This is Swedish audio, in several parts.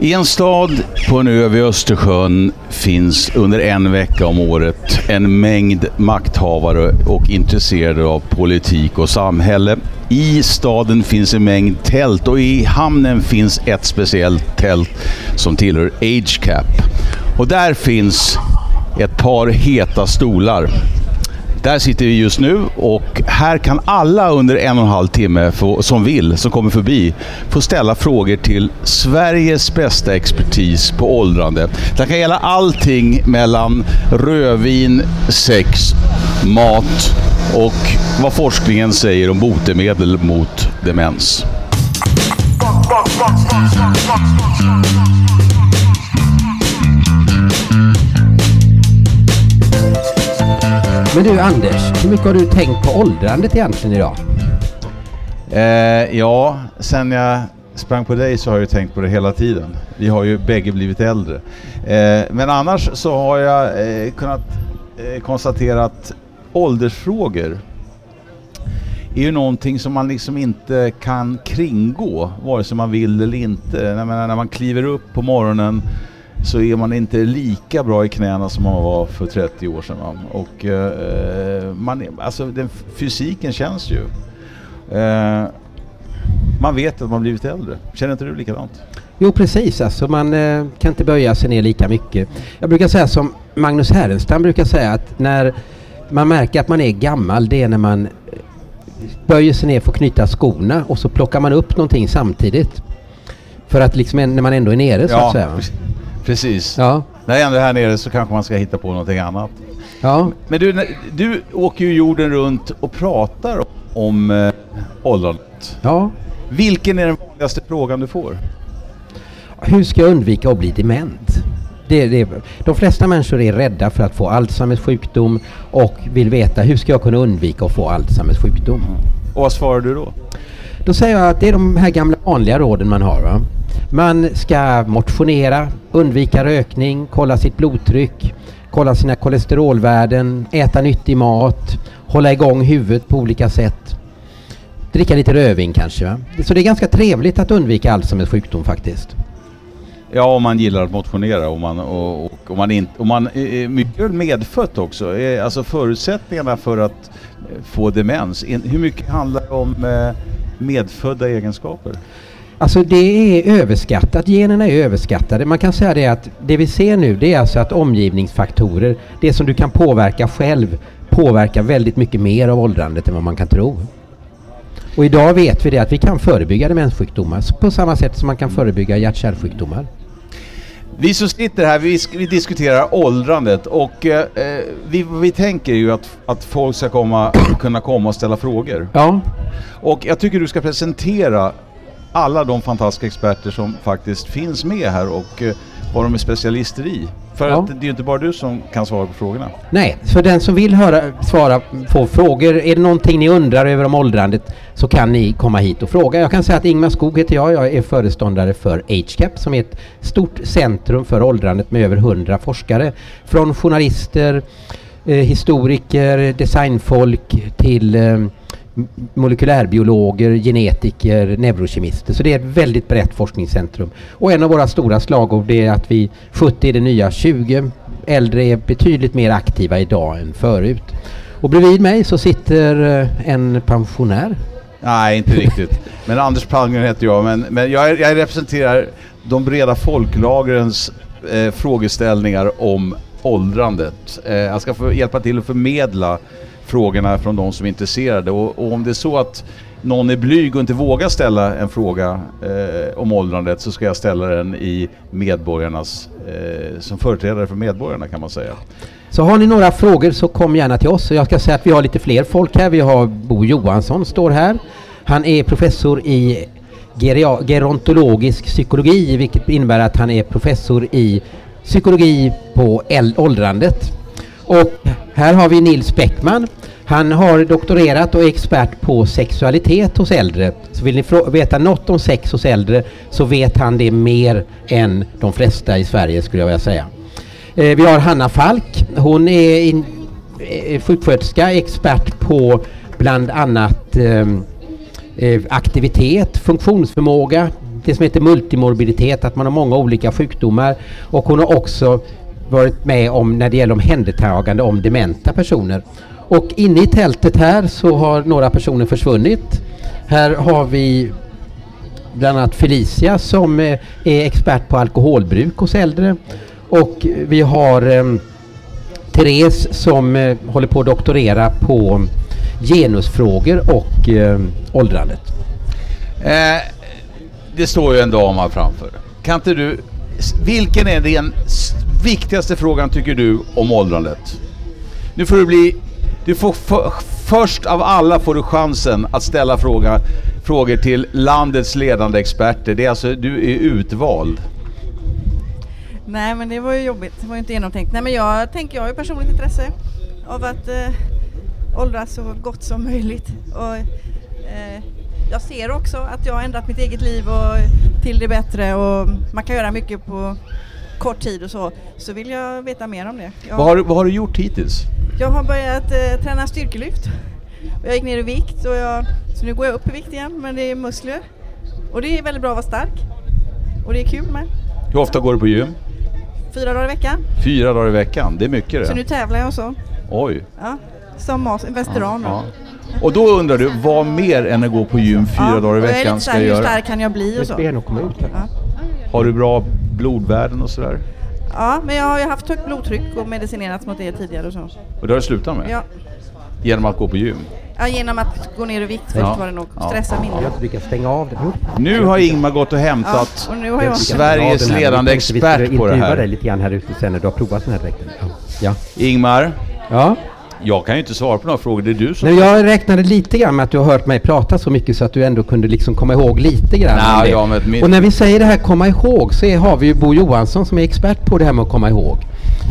I en stad på en ö vid Östersjön finns under en vecka om året en mängd makthavare och intresserade av politik och samhälle. I staden finns en mängd tält och i hamnen finns ett speciellt tält som tillhör Age Cap. Och där finns ett par heta stolar. Där sitter vi just nu och här kan alla under en och en halv timme få, som vill, som kommer förbi, få ställa frågor till Sveriges bästa expertis på åldrande. Det kan gälla allting mellan rödvin, sex, mat och vad forskningen säger om botemedel mot demens. Men du Anders, hur mycket har du tänkt på åldrandet egentligen idag? Eh, ja, sen jag sprang på dig så har jag tänkt på det hela tiden. Vi har ju bägge blivit äldre. Eh, men annars så har jag eh, kunnat eh, konstatera att åldersfrågor är ju någonting som man liksom inte kan kringgå, vare sig man vill eller inte. Jag menar, när man kliver upp på morgonen så är man inte lika bra i knäna som man var för 30 år sedan. Och eh, man, alltså den fysiken känns ju. Eh, man vet att man blivit äldre. Känner inte du likadant? Jo precis, alltså man eh, kan inte böja sig ner lika mycket. Jag brukar säga som Magnus Härenstam brukar säga att när man märker att man är gammal det är när man böjer sig ner för att knyta skorna och så plockar man upp någonting samtidigt. För att liksom när man ändå är nere så att säga. Precis. Ja. När jag ändå är här nere så kanske man ska hitta på någonting annat. Ja. Men du, du åker ju jorden runt och pratar om eh, åldrandet. Ja. Vilken är den vanligaste frågan du får? Hur ska jag undvika att bli dement? Det, det, de flesta människor är rädda för att få Alzheimers sjukdom och vill veta hur ska jag kunna undvika att få Alzheimers sjukdom. Och vad svarar du då? Då säger jag att det är de här gamla vanliga råden man har. Va? Man ska motionera, undvika rökning, kolla sitt blodtryck, kolla sina kolesterolvärden, äta nyttig mat, hålla igång huvudet på olika sätt. Dricka lite rödvin kanske. Va? Så det är ganska trevligt att undvika Alzheimers sjukdom faktiskt. Ja, om man gillar att motionera och man, och, och, och man, in, och man är mycket medfött också. Eh, alltså förutsättningarna för att få demens, hur mycket handlar det om medfödda egenskaper? Alltså det är överskattat, generna är överskattade. Man kan säga det att det vi ser nu det är alltså att omgivningsfaktorer, det som du kan påverka själv, påverkar väldigt mycket mer av åldrandet än vad man kan tro. Och idag vet vi det att vi kan förebygga demenssjukdomar på samma sätt som man kan förebygga hjärt-kärlsjukdomar. Vi som sitter här, vi, vi diskuterar åldrandet och eh, vi, vi tänker ju att, att folk ska komma, kunna komma och ställa frågor. Ja. Och jag tycker du ska presentera alla de fantastiska experter som faktiskt finns med här och eh, vad de är specialister i. För ja. att det är ju inte bara du som kan svara på frågorna. Nej, för den som vill höra, svara på frågor, är det någonting ni undrar över om åldrandet så kan ni komma hit och fråga. Jag kan säga att Ingmar Skog heter jag, jag är föreståndare för HCAP som är ett stort centrum för åldrandet med över hundra forskare. Från journalister, eh, historiker, designfolk till eh, molekylärbiologer, genetiker, neurokemister. Så det är ett väldigt brett forskningscentrum. Och en av våra stora slagord är att vi 70 är det nya 20. Äldre är betydligt mer aktiva idag än förut. Och bredvid mig så sitter eh, en pensionär. Nej, inte riktigt. Men Anders Palmgren heter jag. Men, men jag, jag representerar de breda folklagrens eh, frågeställningar om åldrandet. Eh, jag ska få hjälpa till att förmedla frågorna från de som är intresserade. Och, och, om det är så att någon är blyg och inte vågar ställa en fråga eh, om åldrandet så ska jag ställa den i medborgarnas, eh, som företrädare för medborgarna kan man säga. Så har ni några frågor så kom gärna till oss. Jag ska säga att vi har lite fler folk här. Vi har Bo Johansson står här. Han är professor i gerontologisk psykologi vilket innebär att han är professor i psykologi på åldrandet. Och här har vi Nils Bäckman. Han har doktorerat och är expert på sexualitet hos äldre. Så vill ni veta något om sex hos äldre så vet han det mer än de flesta i Sverige skulle jag vilja säga. Eh, vi har Hanna Falk. Hon är in, eh, sjuksköterska, expert på bland annat ehm, eh, aktivitet, funktionsförmåga, det som heter multimorbiditet, att man har många olika sjukdomar. Och hon har också varit med om när det gäller omhändertagande om dementa personer. Och inne i tältet här så har några personer försvunnit. Här har vi bland annat Felicia som eh, är expert på alkoholbruk hos äldre. Och vi har eh, Therese som eh, håller på att doktorera på genusfrågor och eh, åldrandet. Eh, det står ju en dam här framför. Kan inte du... Vilken är den viktigaste frågan tycker du om åldrandet? Nu får du bli... Du får för, först av alla får du chansen att ställa fråga, frågor till landets ledande experter. Det är alltså, du är utvald. Nej men det var ju jobbigt, det var ju inte genomtänkt. Nej men jag tänker, jag har ju personligt intresse av att eh, åldras så gott som möjligt. Och, eh, jag ser också att jag har ändrat mitt eget liv och, till det bättre och man kan göra mycket på kort tid och så. Så vill jag veta mer om det. Jag, vad, har, vad har du gjort hittills? Jag har börjat eh, träna styrkelyft. Jag gick ner i vikt och jag, så nu går jag upp i vikt igen men det är muskler. Och det är väldigt bra att vara stark. Och det är kul med. Hur ofta går du på gym? Fyra dagar i veckan. Fyra dagar i veckan, det är mycket det. Så nu tävlar jag och så. Oj. Ja, som veteran ja, ja. Och då undrar du, vad mer än att gå på gym fyra ja, dagar i veckan ska jag göra? Hur stark kan jag bli och så. Ben och komma ut ja. Har du bra blodvärden och sådär? Ja, men jag har ju haft högt blodtryck och medicinerats mot det tidigare och så. Och det har du slutat med? Ja. Genom att gå på gym? Ja, genom att gå ner i vikt först ja. var det nog. Stressa ja. mindre. Jag inte stänga av det. Nu har Ingmar gått och hämtat ja, och Sveriges ledande expert på det här. dig lite grann här ute sen när du har provat den här dräkten. Ja. Ingmar? Ja? Jag kan ju inte svara på några frågor, det är du som... Nej, jag räknade lite grann med att du har hört mig prata så mycket så att du ändå kunde liksom komma ihåg lite grann Nej, ja, min... Och när vi säger det här komma ihåg så är, har vi ju Bo Johansson som är expert på det här med att komma ihåg.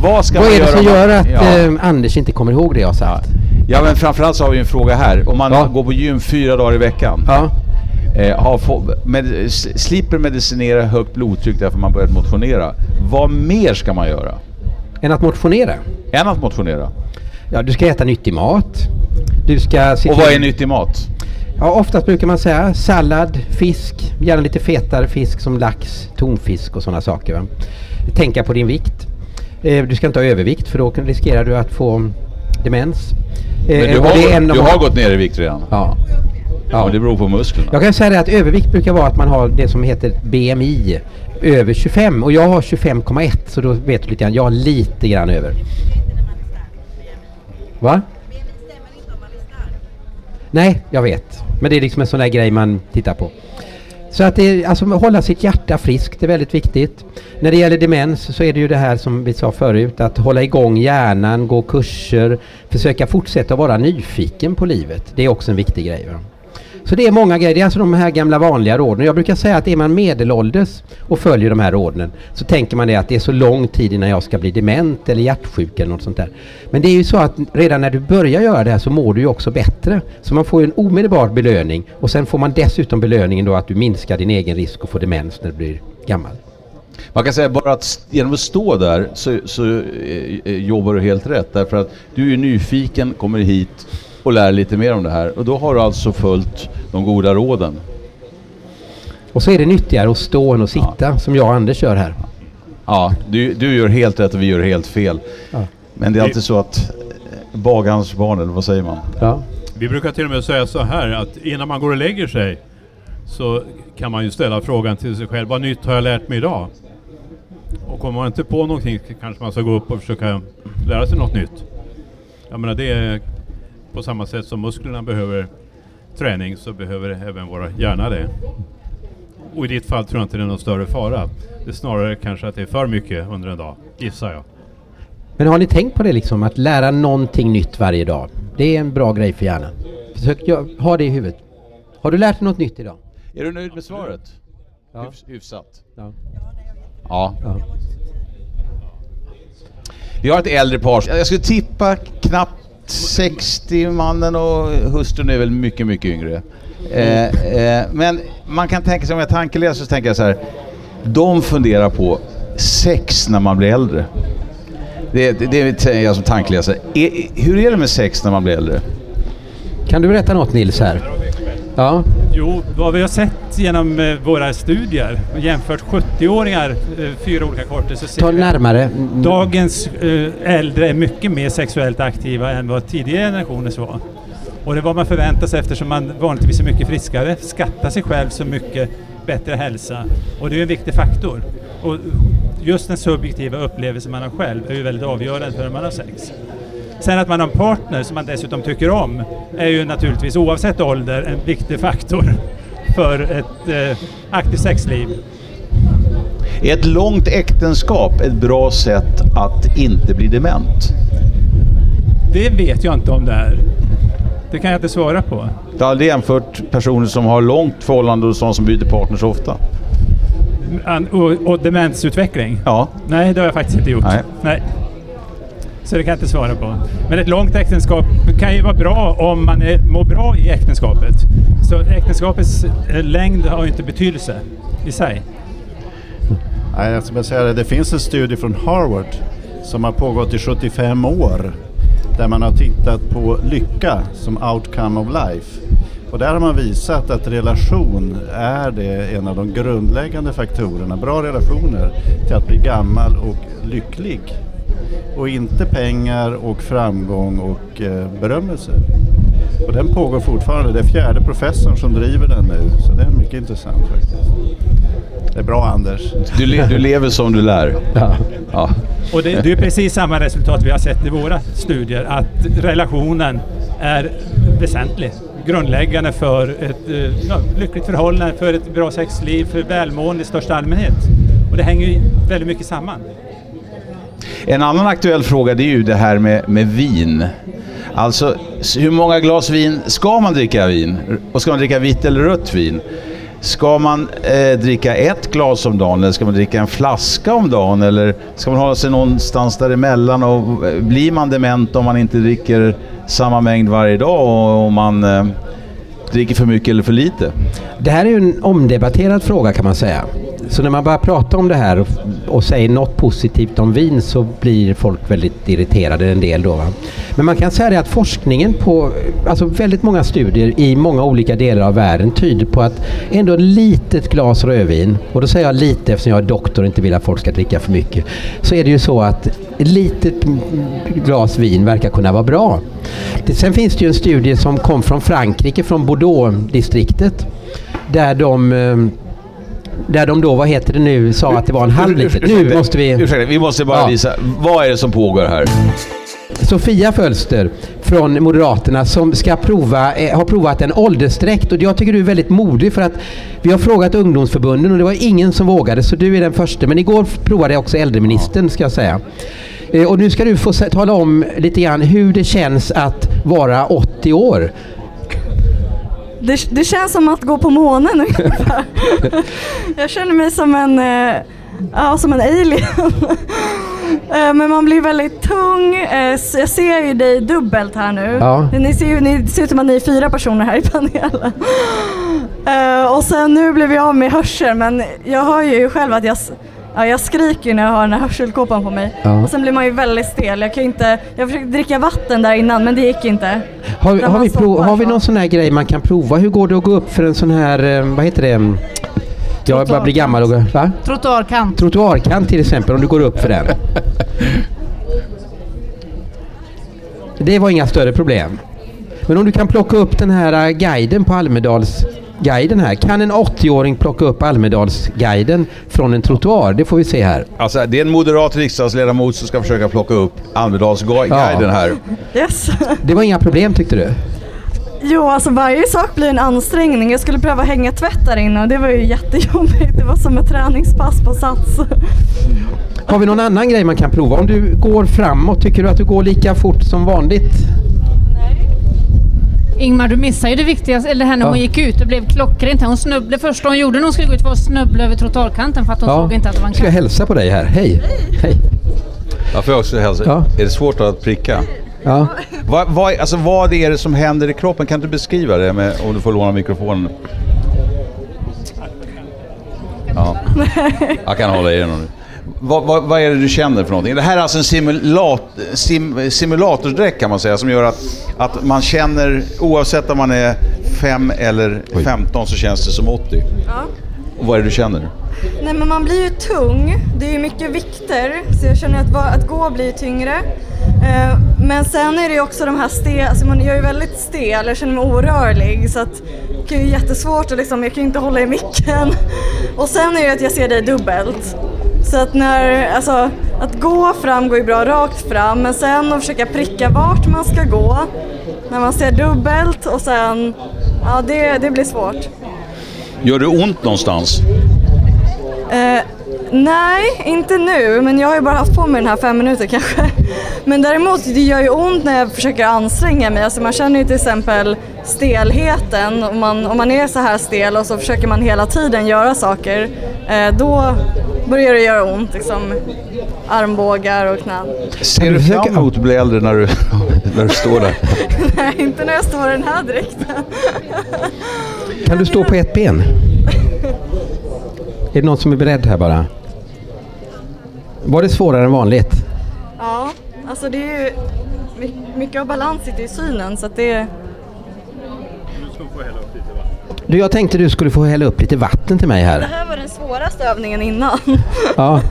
Vad, ska Vad är det som gör att ja. eh, Anders inte kommer ihåg det jag sagt? Ja. ja men framförallt så har vi en fråga här. Om man ja. går på gym fyra dagar i veckan. Ja. Eh, har få, med, slipper medicinera högt blodtryck därför man börjat motionera. Vad mer ska man göra? Än att motionera? Än att motionera? Ja, du ska äta nyttig mat. Du ska och vad är nyttig mat? Ja, oftast brukar man säga sallad, fisk, gärna lite fetare fisk som lax, tonfisk och sådana saker. Va? Tänka på din vikt. Eh, du ska inte ha övervikt för då riskerar du att få demens. Eh, Men du har, du har gått ner i vikt redan? Ja. Ja. Men det beror på musklerna. Jag kan säga det att övervikt brukar vara att man har det som heter BMI över 25 och jag har 25,1 så då vet du lite grann. Jag har lite grann över. Va? Nej, jag vet. Men det är liksom en sån där grej man tittar på. Så att det, alltså, hålla sitt hjärta friskt är väldigt viktigt. När det gäller demens så är det ju det här som vi sa förut, att hålla igång hjärnan, gå kurser, försöka fortsätta vara nyfiken på livet. Det är också en viktig grej. Va? Så det är många grejer, det är alltså de här gamla vanliga råden. Jag brukar säga att är man medelålders och följer de här råden så tänker man det att det är så lång tid innan jag ska bli dement eller hjärtsjuk eller något sånt där. Men det är ju så att redan när du börjar göra det här så mår du ju också bättre. Så man får ju en omedelbar belöning och sen får man dessutom belöningen då att du minskar din egen risk att få demens när du blir gammal. Man kan säga bara att genom att stå där så, så eh, eh, jobbar du helt rätt därför att du är nyfiken, kommer hit och lär lite mer om det här. Och då har du alltså följt de goda råden. Och så är det nyttigare att stå än att sitta ja. som jag och Anders gör här. Ja, du, du gör helt rätt och vi gör helt fel. Ja. Men det är alltid så att eh, bagans barn, eller vad säger man? Ja. Vi brukar till och med säga så här att innan man går och lägger sig så kan man ju ställa frågan till sig själv, vad nytt har jag lärt mig idag? Och kommer man inte på någonting kanske man ska gå upp och försöka lära sig något nytt. Jag menar det är på samma sätt som musklerna behöver träning så behöver även våra hjärna det. Och i ditt fall tror jag inte det är någon större fara. Det är snarare kanske att det är för mycket under en dag, gissar jag. Men har ni tänkt på det liksom, att lära någonting nytt varje dag? Det är en bra grej för hjärnan. Försök ha det i huvudet. Har du lärt dig något nytt idag? Är du nöjd med svaret? Ja. hyfsat? Ja. ja. ja. Vi har ett äldre par. Jag skulle tippa knappt 60 mannen och hustrun är väl mycket, mycket yngre. Eh, eh, men man kan tänka sig, om jag tankeläser så tänker jag så här. De funderar på sex när man blir äldre. Det, det, det är jag som tankeläsare. E, hur är det med sex när man blir äldre? Kan du berätta något Nils här? Ja. Jo, vad vi har sett genom eh, våra studier och jämfört 70-åringar, eh, fyra olika korter, så ser Ta vi närmare. Dagens eh, äldre är mycket mer sexuellt aktiva än vad tidigare generationers var. Och det är vad man förväntar sig eftersom man vanligtvis är mycket friskare, skattar sig själv så mycket bättre hälsa. Och det är en viktig faktor. Och just den subjektiva upplevelsen man har själv är ju väldigt avgörande för hur man har sex. Sen att man har en partner som man dessutom tycker om är ju naturligtvis oavsett ålder en viktig faktor för ett eh, aktivt sexliv. Är ett långt äktenskap ett bra sätt att inte bli dement? Det vet jag inte om det är. Det kan jag inte svara på. Jag har aldrig jämfört personer som har långt förhållande och sådana som byter partners ofta. An- och, och demensutveckling? Ja. Nej, det har jag faktiskt inte gjort. Nej. Så det kan jag inte svara på. Men ett långt äktenskap kan ju vara bra om man är, mår bra i äktenskapet. Så äktenskapets eh, längd har ju inte betydelse i sig. Nej, jag ska bara säga det. Det finns en studie från Harvard som har pågått i 75 år där man har tittat på lycka som outcome of life. Och där har man visat att relation är det en av de grundläggande faktorerna, bra relationer, till att bli gammal och lycklig. Och inte pengar och framgång och eh, berömmelse. Och den pågår fortfarande. Det är fjärde professorn som driver den nu. Så det är mycket intressant faktiskt. Det är bra Anders. Du, le- du lever som du lär. Ja. Ja. Och det, det är precis samma resultat vi har sett i våra studier, att relationen är väsentlig, grundläggande för ett eh, ja, lyckligt förhållande, för ett bra sexliv, för välmående i största allmänhet. Och det hänger ju väldigt mycket samman. En annan aktuell fråga det är ju det här med, med vin. Alltså, hur många glas vin ska man dricka vin? Och ska man dricka vitt eller rött vin? Ska man eh, dricka ett glas om dagen eller ska man dricka en flaska om dagen? Eller ska man hålla sig någonstans däremellan? Och, eh, blir man dement om man inte dricker samma mängd varje dag och om man eh, dricker för mycket eller för lite? Det här är ju en omdebatterad fråga kan man säga. Så när man börjar prata om det här och, och säger något positivt om vin så blir folk väldigt irriterade en del då. Va? Men man kan säga det att forskningen på, alltså väldigt många studier i många olika delar av världen tyder på att ändå ett litet glas rödvin, och då säger jag lite eftersom jag är doktor och inte vill att folk ska dricka för mycket, så är det ju så att ett litet glas vin verkar kunna vara bra. Det, sen finns det ju en studie som kom från Frankrike, från Bordeaux-distriktet, där de eh, där de då, vad heter det nu, sa att det var en halv liter. Nu måste vi... Ursäkta, vi måste bara Ja. visa. Vad är det som pågår här? Sofia Fölster från Moderaterna som ska prova, eh, har provat en åldersdräkt och jag tycker du är väldigt modig för att vi har frågat ungdomsförbunden och det var ingen som vågade så du är den första. Men igår provade också äldreministern ska jag säga. Eh, Och nu ska du få tala om lite grann hur det känns att vara 80 år. Det, det känns som att gå på månen ungefär. Jag känner mig som en, eh, ja, som en alien. Eh, Men man blir väldigt tung. Eh, Jag ser ju dig dubbelt här nu. Ja. Ni, ser ju, ni ser ut som att ni är fyra personer här i panelen. Och sen nu blev jag av med hörseln men jag hör ju själv att jag, ja, jag skriker när jag har den här hörselkåpan på mig. Ja. Och sen blir man ju väldigt stel. Jag, kan inte, jag försökte dricka vatten där innan men det gick inte. Har, har, vi prov, har vi någon sån här grej man kan prova? Hur går det att gå upp för en sån här, eh, vad heter det? Jag börjar bli gammal och... Va? Trottoarkant. Trottoarkant till exempel, om du går upp för den. Det var inga större problem. Men om du kan plocka upp den här eh, guiden på Almedalsguiden här. Kan en 80-åring plocka upp Almedalsguiden från en trottoar? Det får vi se här. Alltså, det är en moderat riksdagsledamot som ska försöka plocka upp Almedalsguiden Ja. här. Yes. Det var inga problem tyckte du? Jo, alltså varje sak blir en ansträngning. Jag skulle pröva hänga tvätt där inne och det var ju jättejobbigt. Det var som ett träningspass på Sats. Har vi någon annan grej man kan prova? Om du går framåt, tycker du att du går lika fort som vanligt? Ingmar, du missade ju det viktigaste, eller här när Ja. hon gick ut. Det blev klockrent. Hon snubblade, det första hon gjorde när hon skulle gå ut var att snubbla över trottoarkanten för att hon såg inte att det var en Ska jag hälsa på dig här? Hej! Hej! Ja, får jag också hälsa. Ja. Är det svårt att pricka? Ja. Vad, vad, alltså, vad är det som händer i kroppen? Kan du beskriva det med, om du får låna mikrofonen? Ja. Jag kan hålla i den du... Vad, vad, vad, är det du känner för någonting? Det här är alltså en simulat, sim, simulatordräkt kan man säga som gör att, att man känner, oavsett om man är 5 eller 15 så känns det som 80. Ja. Och vad är det du känner? Nej men man blir ju tung, det är ju mycket vikter så jag känner att, att gå blir tyngre. Eh, men sen är det ju också de här stel, alltså man, jag är väldigt stel, jag känner mig orörlig så att det är ju jättesvårt att liksom, jag kan ju inte hålla i micken. Och sen är det att jag ser dig dubbelt. Så att när, alltså att gå fram går ju bra rakt fram men sen att försöka pricka vart man ska gå när man ser dubbelt och sen, ja det, det blir svårt. Gör det ont någonstans? Eh, nej, inte nu, men jag har ju bara haft på mig den här fem minuter kanske. Men däremot, det gör ju ont när jag försöker anstränga mig. Alltså man känner ju till exempel stelheten. Om man, om man är så här stel och så försöker man hela tiden göra saker, eh, då börjar det göra ont. Liksom, armbågar och knän. Ser du fram emot att bli äldre när du, när du står där? Nej, inte när jag står i den här dräkten. Kan du stå på ett ben? Är det någon som är beredd här bara? Var det svårare än vanligt? Ja, alltså det är ju mycket av balans sitter i synen så att det du, jag tänkte du skulle få hälla upp lite vatten till mig här. Det här var den svåraste övningen innan. ja,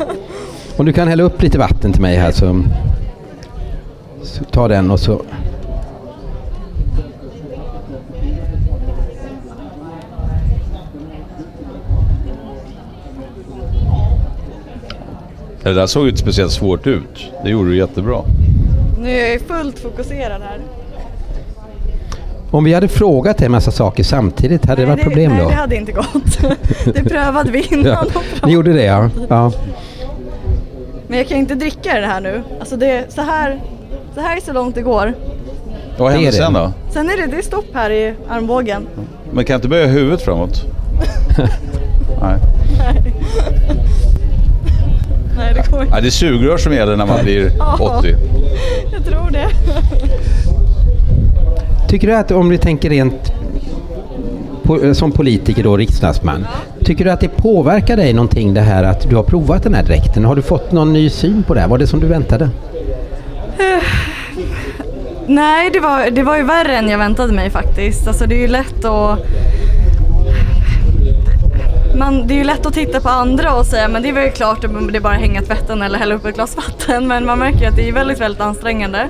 om du kan hälla upp lite vatten till mig här så, så ta den och så Det där såg inte speciellt svårt ut. Det gjorde du jättebra. Nu är jag fullt fokuserad här. Om vi hade frågat dig en massa saker samtidigt, hade nej, det varit problem nej, då? Nej, det hade inte gått. det prövade vi innan. ja, ni gjorde det, ja. ja. Men jag kan inte dricka det här nu. Alltså det, så, här, så här är så långt det går. Vad händer sen då? Sen är det, det är stopp här i armbågen. Men kan inte böja huvudet framåt? nej. nej. Nej, det går inte. Ja, det är sugrör som gäller när man blir 80. jag tror det. Tycker du att om vi tänker rent eh, som politiker då, riksdagsman. Tycker du att det påverkar dig någonting det här att du har provat den här dräkten? Har du fått någon ny syn på det? här? Var det som du väntade? Eh, nej, det var, det var ju värre än jag väntade mig faktiskt. Alltså det är ju lätt att man, det är ju lätt att titta på andra och säga men det är väl klart att det är bara hänga tvätten eller hälla upp ett glas vatten men man märker ju att det är väldigt, väldigt ansträngande.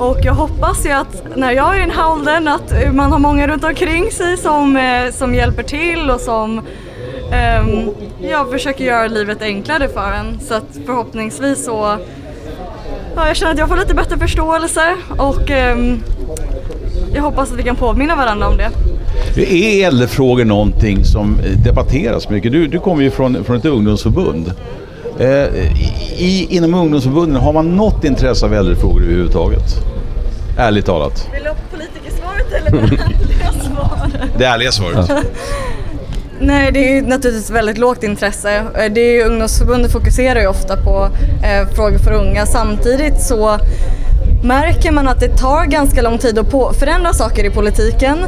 Och jag hoppas ju att när jag är i den här åldern att man har många runt omkring sig som, eh, som hjälper till och som um, ja, försöker göra livet enklare för en. Så att förhoppningsvis så ja, jag känner att jag får lite bättre förståelse och um, jag hoppas att vi kan påminna varandra om det. Är äldrefrågor någonting som debatteras mycket? Du, du kommer ju från, från ett ungdomsförbund. Eh, i, inom ungdomsförbunden, har man något intresse av äldrefrågor överhuvudtaget? Ärligt talat. Vill du ha politikersvaret eller det ärliga svaret? Det ärliga svaret. Nej, det är naturligtvis väldigt lågt intresse. Eh, det är, ungdomsförbundet fokuserar ju ofta på eh, frågor för unga. Samtidigt så märker man att det tar ganska lång tid att förändra saker i politiken.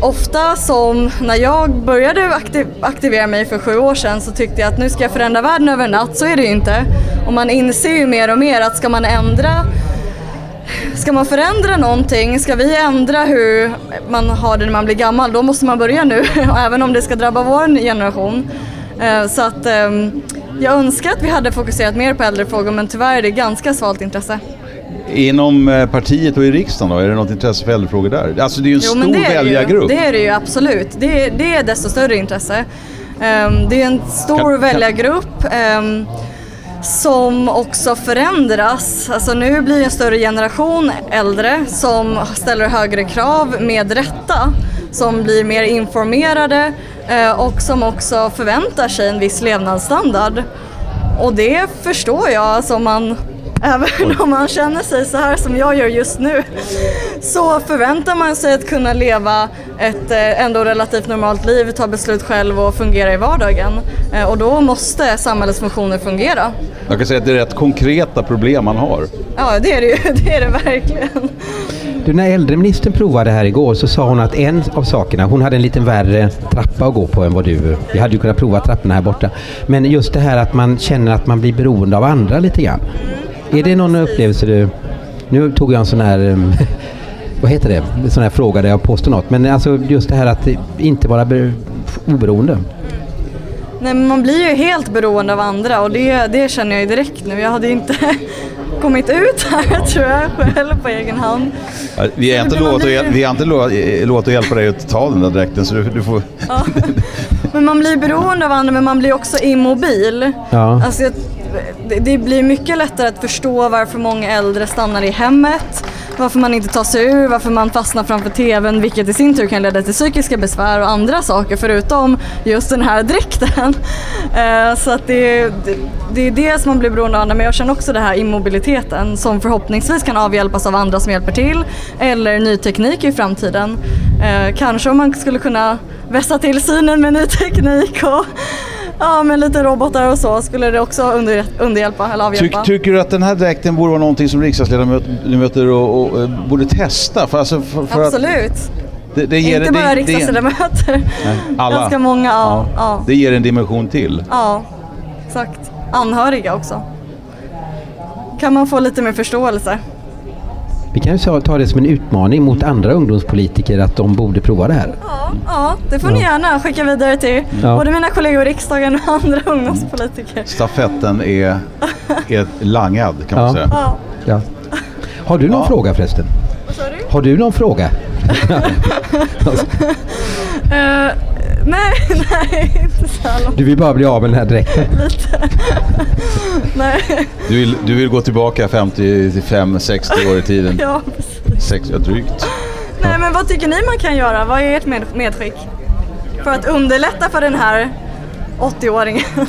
Ofta som när jag började aktiv aktivera mig för sju år sedan så tyckte jag att nu ska jag förändra världen över en natt. Så är det ju inte. Och man inser ju mer och mer att ska man ändra Ska man förändra någonting, ska vi ändra hur man har det när man blir gammal, då måste man börja nu, även om det ska drabba vår generation. Eh, så att ehm, jag önskar att vi hade fokuserat mer på äldrefrågor men tyvärr är det ganska svalt intresse. Inom eh, partiet och i riksdagen då, är det något intresse för äldrefrågor där? Alltså det är ju en jo, stor väljargrupp. Det är det ju absolut, det, det är desto större intresse. Um, det är en stor kan, väljargrupp um, som också förändras. Alltså nu blir en större generation äldre som ställer högre krav med rätta, som blir mer informerade uh, och som också förväntar sig en viss levnadsstandard. Och det förstår jag, alltså man Även om man känner sig så här som jag gör just nu så förväntar man sig att kunna leva ett eh, ändå relativt normalt liv, ta beslut själv och fungera i vardagen. Eh, och då måste samhällets funktioner fungera. Jag kan säga att det är rätt konkreta problem man har. Ja, det är det ju. Det är det verkligen. Du, när äldreministern provade här igår så sa hon att en av sakerna, hon hade en lite värre trappa att gå på än vad du. Vi hade ju kunnat prova trapporna här borta. Men just det här att man känner att man blir beroende av andra lite grann. Är det någon upplevelse du... Nu tog jag en sån här... Vad heter det? En sån här fråga där jag påstår något. Men alltså just det här att inte vara be- oberoende. Nej, men man blir ju helt beroende av andra och det, det känner jag ju direkt nu. Jag hade ju inte kommit ut här tror jag själv på egen hand. Ja, Vi har inte lovat att, blir hjäl- vi har inte lovat, eh, lovat att hjälpa dig att ta den där dräkten så du, du får... Ja. Men man blir beroende av andra men man blir också immobil. Ja. Alltså, jag- det, blir mycket lättare att förstå varför många äldre stannar i hemmet, varför man inte tar sig ur, varför man fastnar framför TVn vilket i sin tur kan leda till psykiska besvär och andra saker förutom just den här dräkten. Eh, så att det, det, det är det som man blir beroende av, men jag känner också den här immobiliteten som förhoppningsvis kan avhjälpas av andra som hjälper till eller ny teknik i framtiden. Eh, kanske om man skulle kunna vässa till synen med ny teknik och ja, med lite robotar och så skulle det också under, underhjälpa eller avhjälpa. Tyck, tycker du att den här dräkten borde vara någonting som riksdagsledamöter och, och, eh, borde testa? För, alltså, för, för Absolut. Att det, det ger, Inte bara det- riksdagsledamöter. Alla. Ganska många, ja. ja. Det ger en dimension till. Ja, exakt. Anhöriga också. Kan man få lite mer förståelse. Vi kan ju ta det som en utmaning mot andra ungdomspolitiker att de borde prova det här. Ja, ja det får ni gärna skicka vidare till Ja. både mina kollegor i riksdagen och andra ungdomspolitiker. Stafetten är, är langad kan man Ja. säga. Ja. Ja. Har du någon Ja. fråga förresten? Vad sa du? Har du någon fråga? Nej, nej, inte så här långt. Du vill bara bli av med den här dräkten? Lite. nej, Du vill, du vill gå tillbaka 55-60 år i tiden? ja, precis. Sex, ja, drygt. Nej, men vad tycker ni man kan göra? Vad är ert med, medskick? För att underlätta för den här 80-åringen.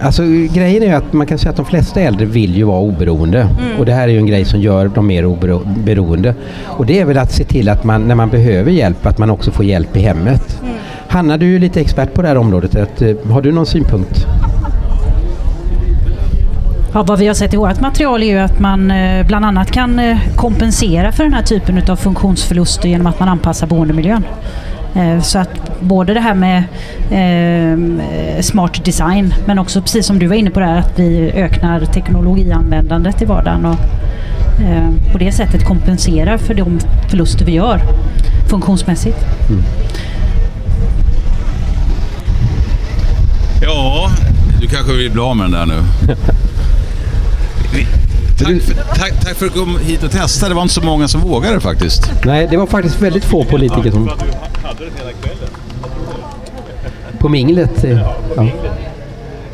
Alltså grejen är ju att man kan säga att de flesta äldre vill ju vara oberoende. Och det här är ju en grej som gör dem mer obero- beroende. Och det är väl att se till att man när man behöver hjälp, att man också får hjälp i hemmet. Hanna, du är lite expert på det här området. Att, eh, har du någon synpunkt? Ja, vad vi har sett i vårt material är ju att man eh, bland annat kan eh, kompensera för den här typen av funktionsförluster genom att man anpassar boendemiljön. Så att både det här med eh, smart design men också precis som du var inne på det här att vi ökar teknologianvändandet i vardagen och eh, på det sättet kompenserar för de förluster vi gör funktionsmässigt. Ja, du kanske vill bli av med den där nu. Tack för, tack, tack för att du kom hit och testa. Det var inte så många som vågade faktiskt. Nej, det var faktiskt väldigt få politiker som... På minglet? eh, Ja.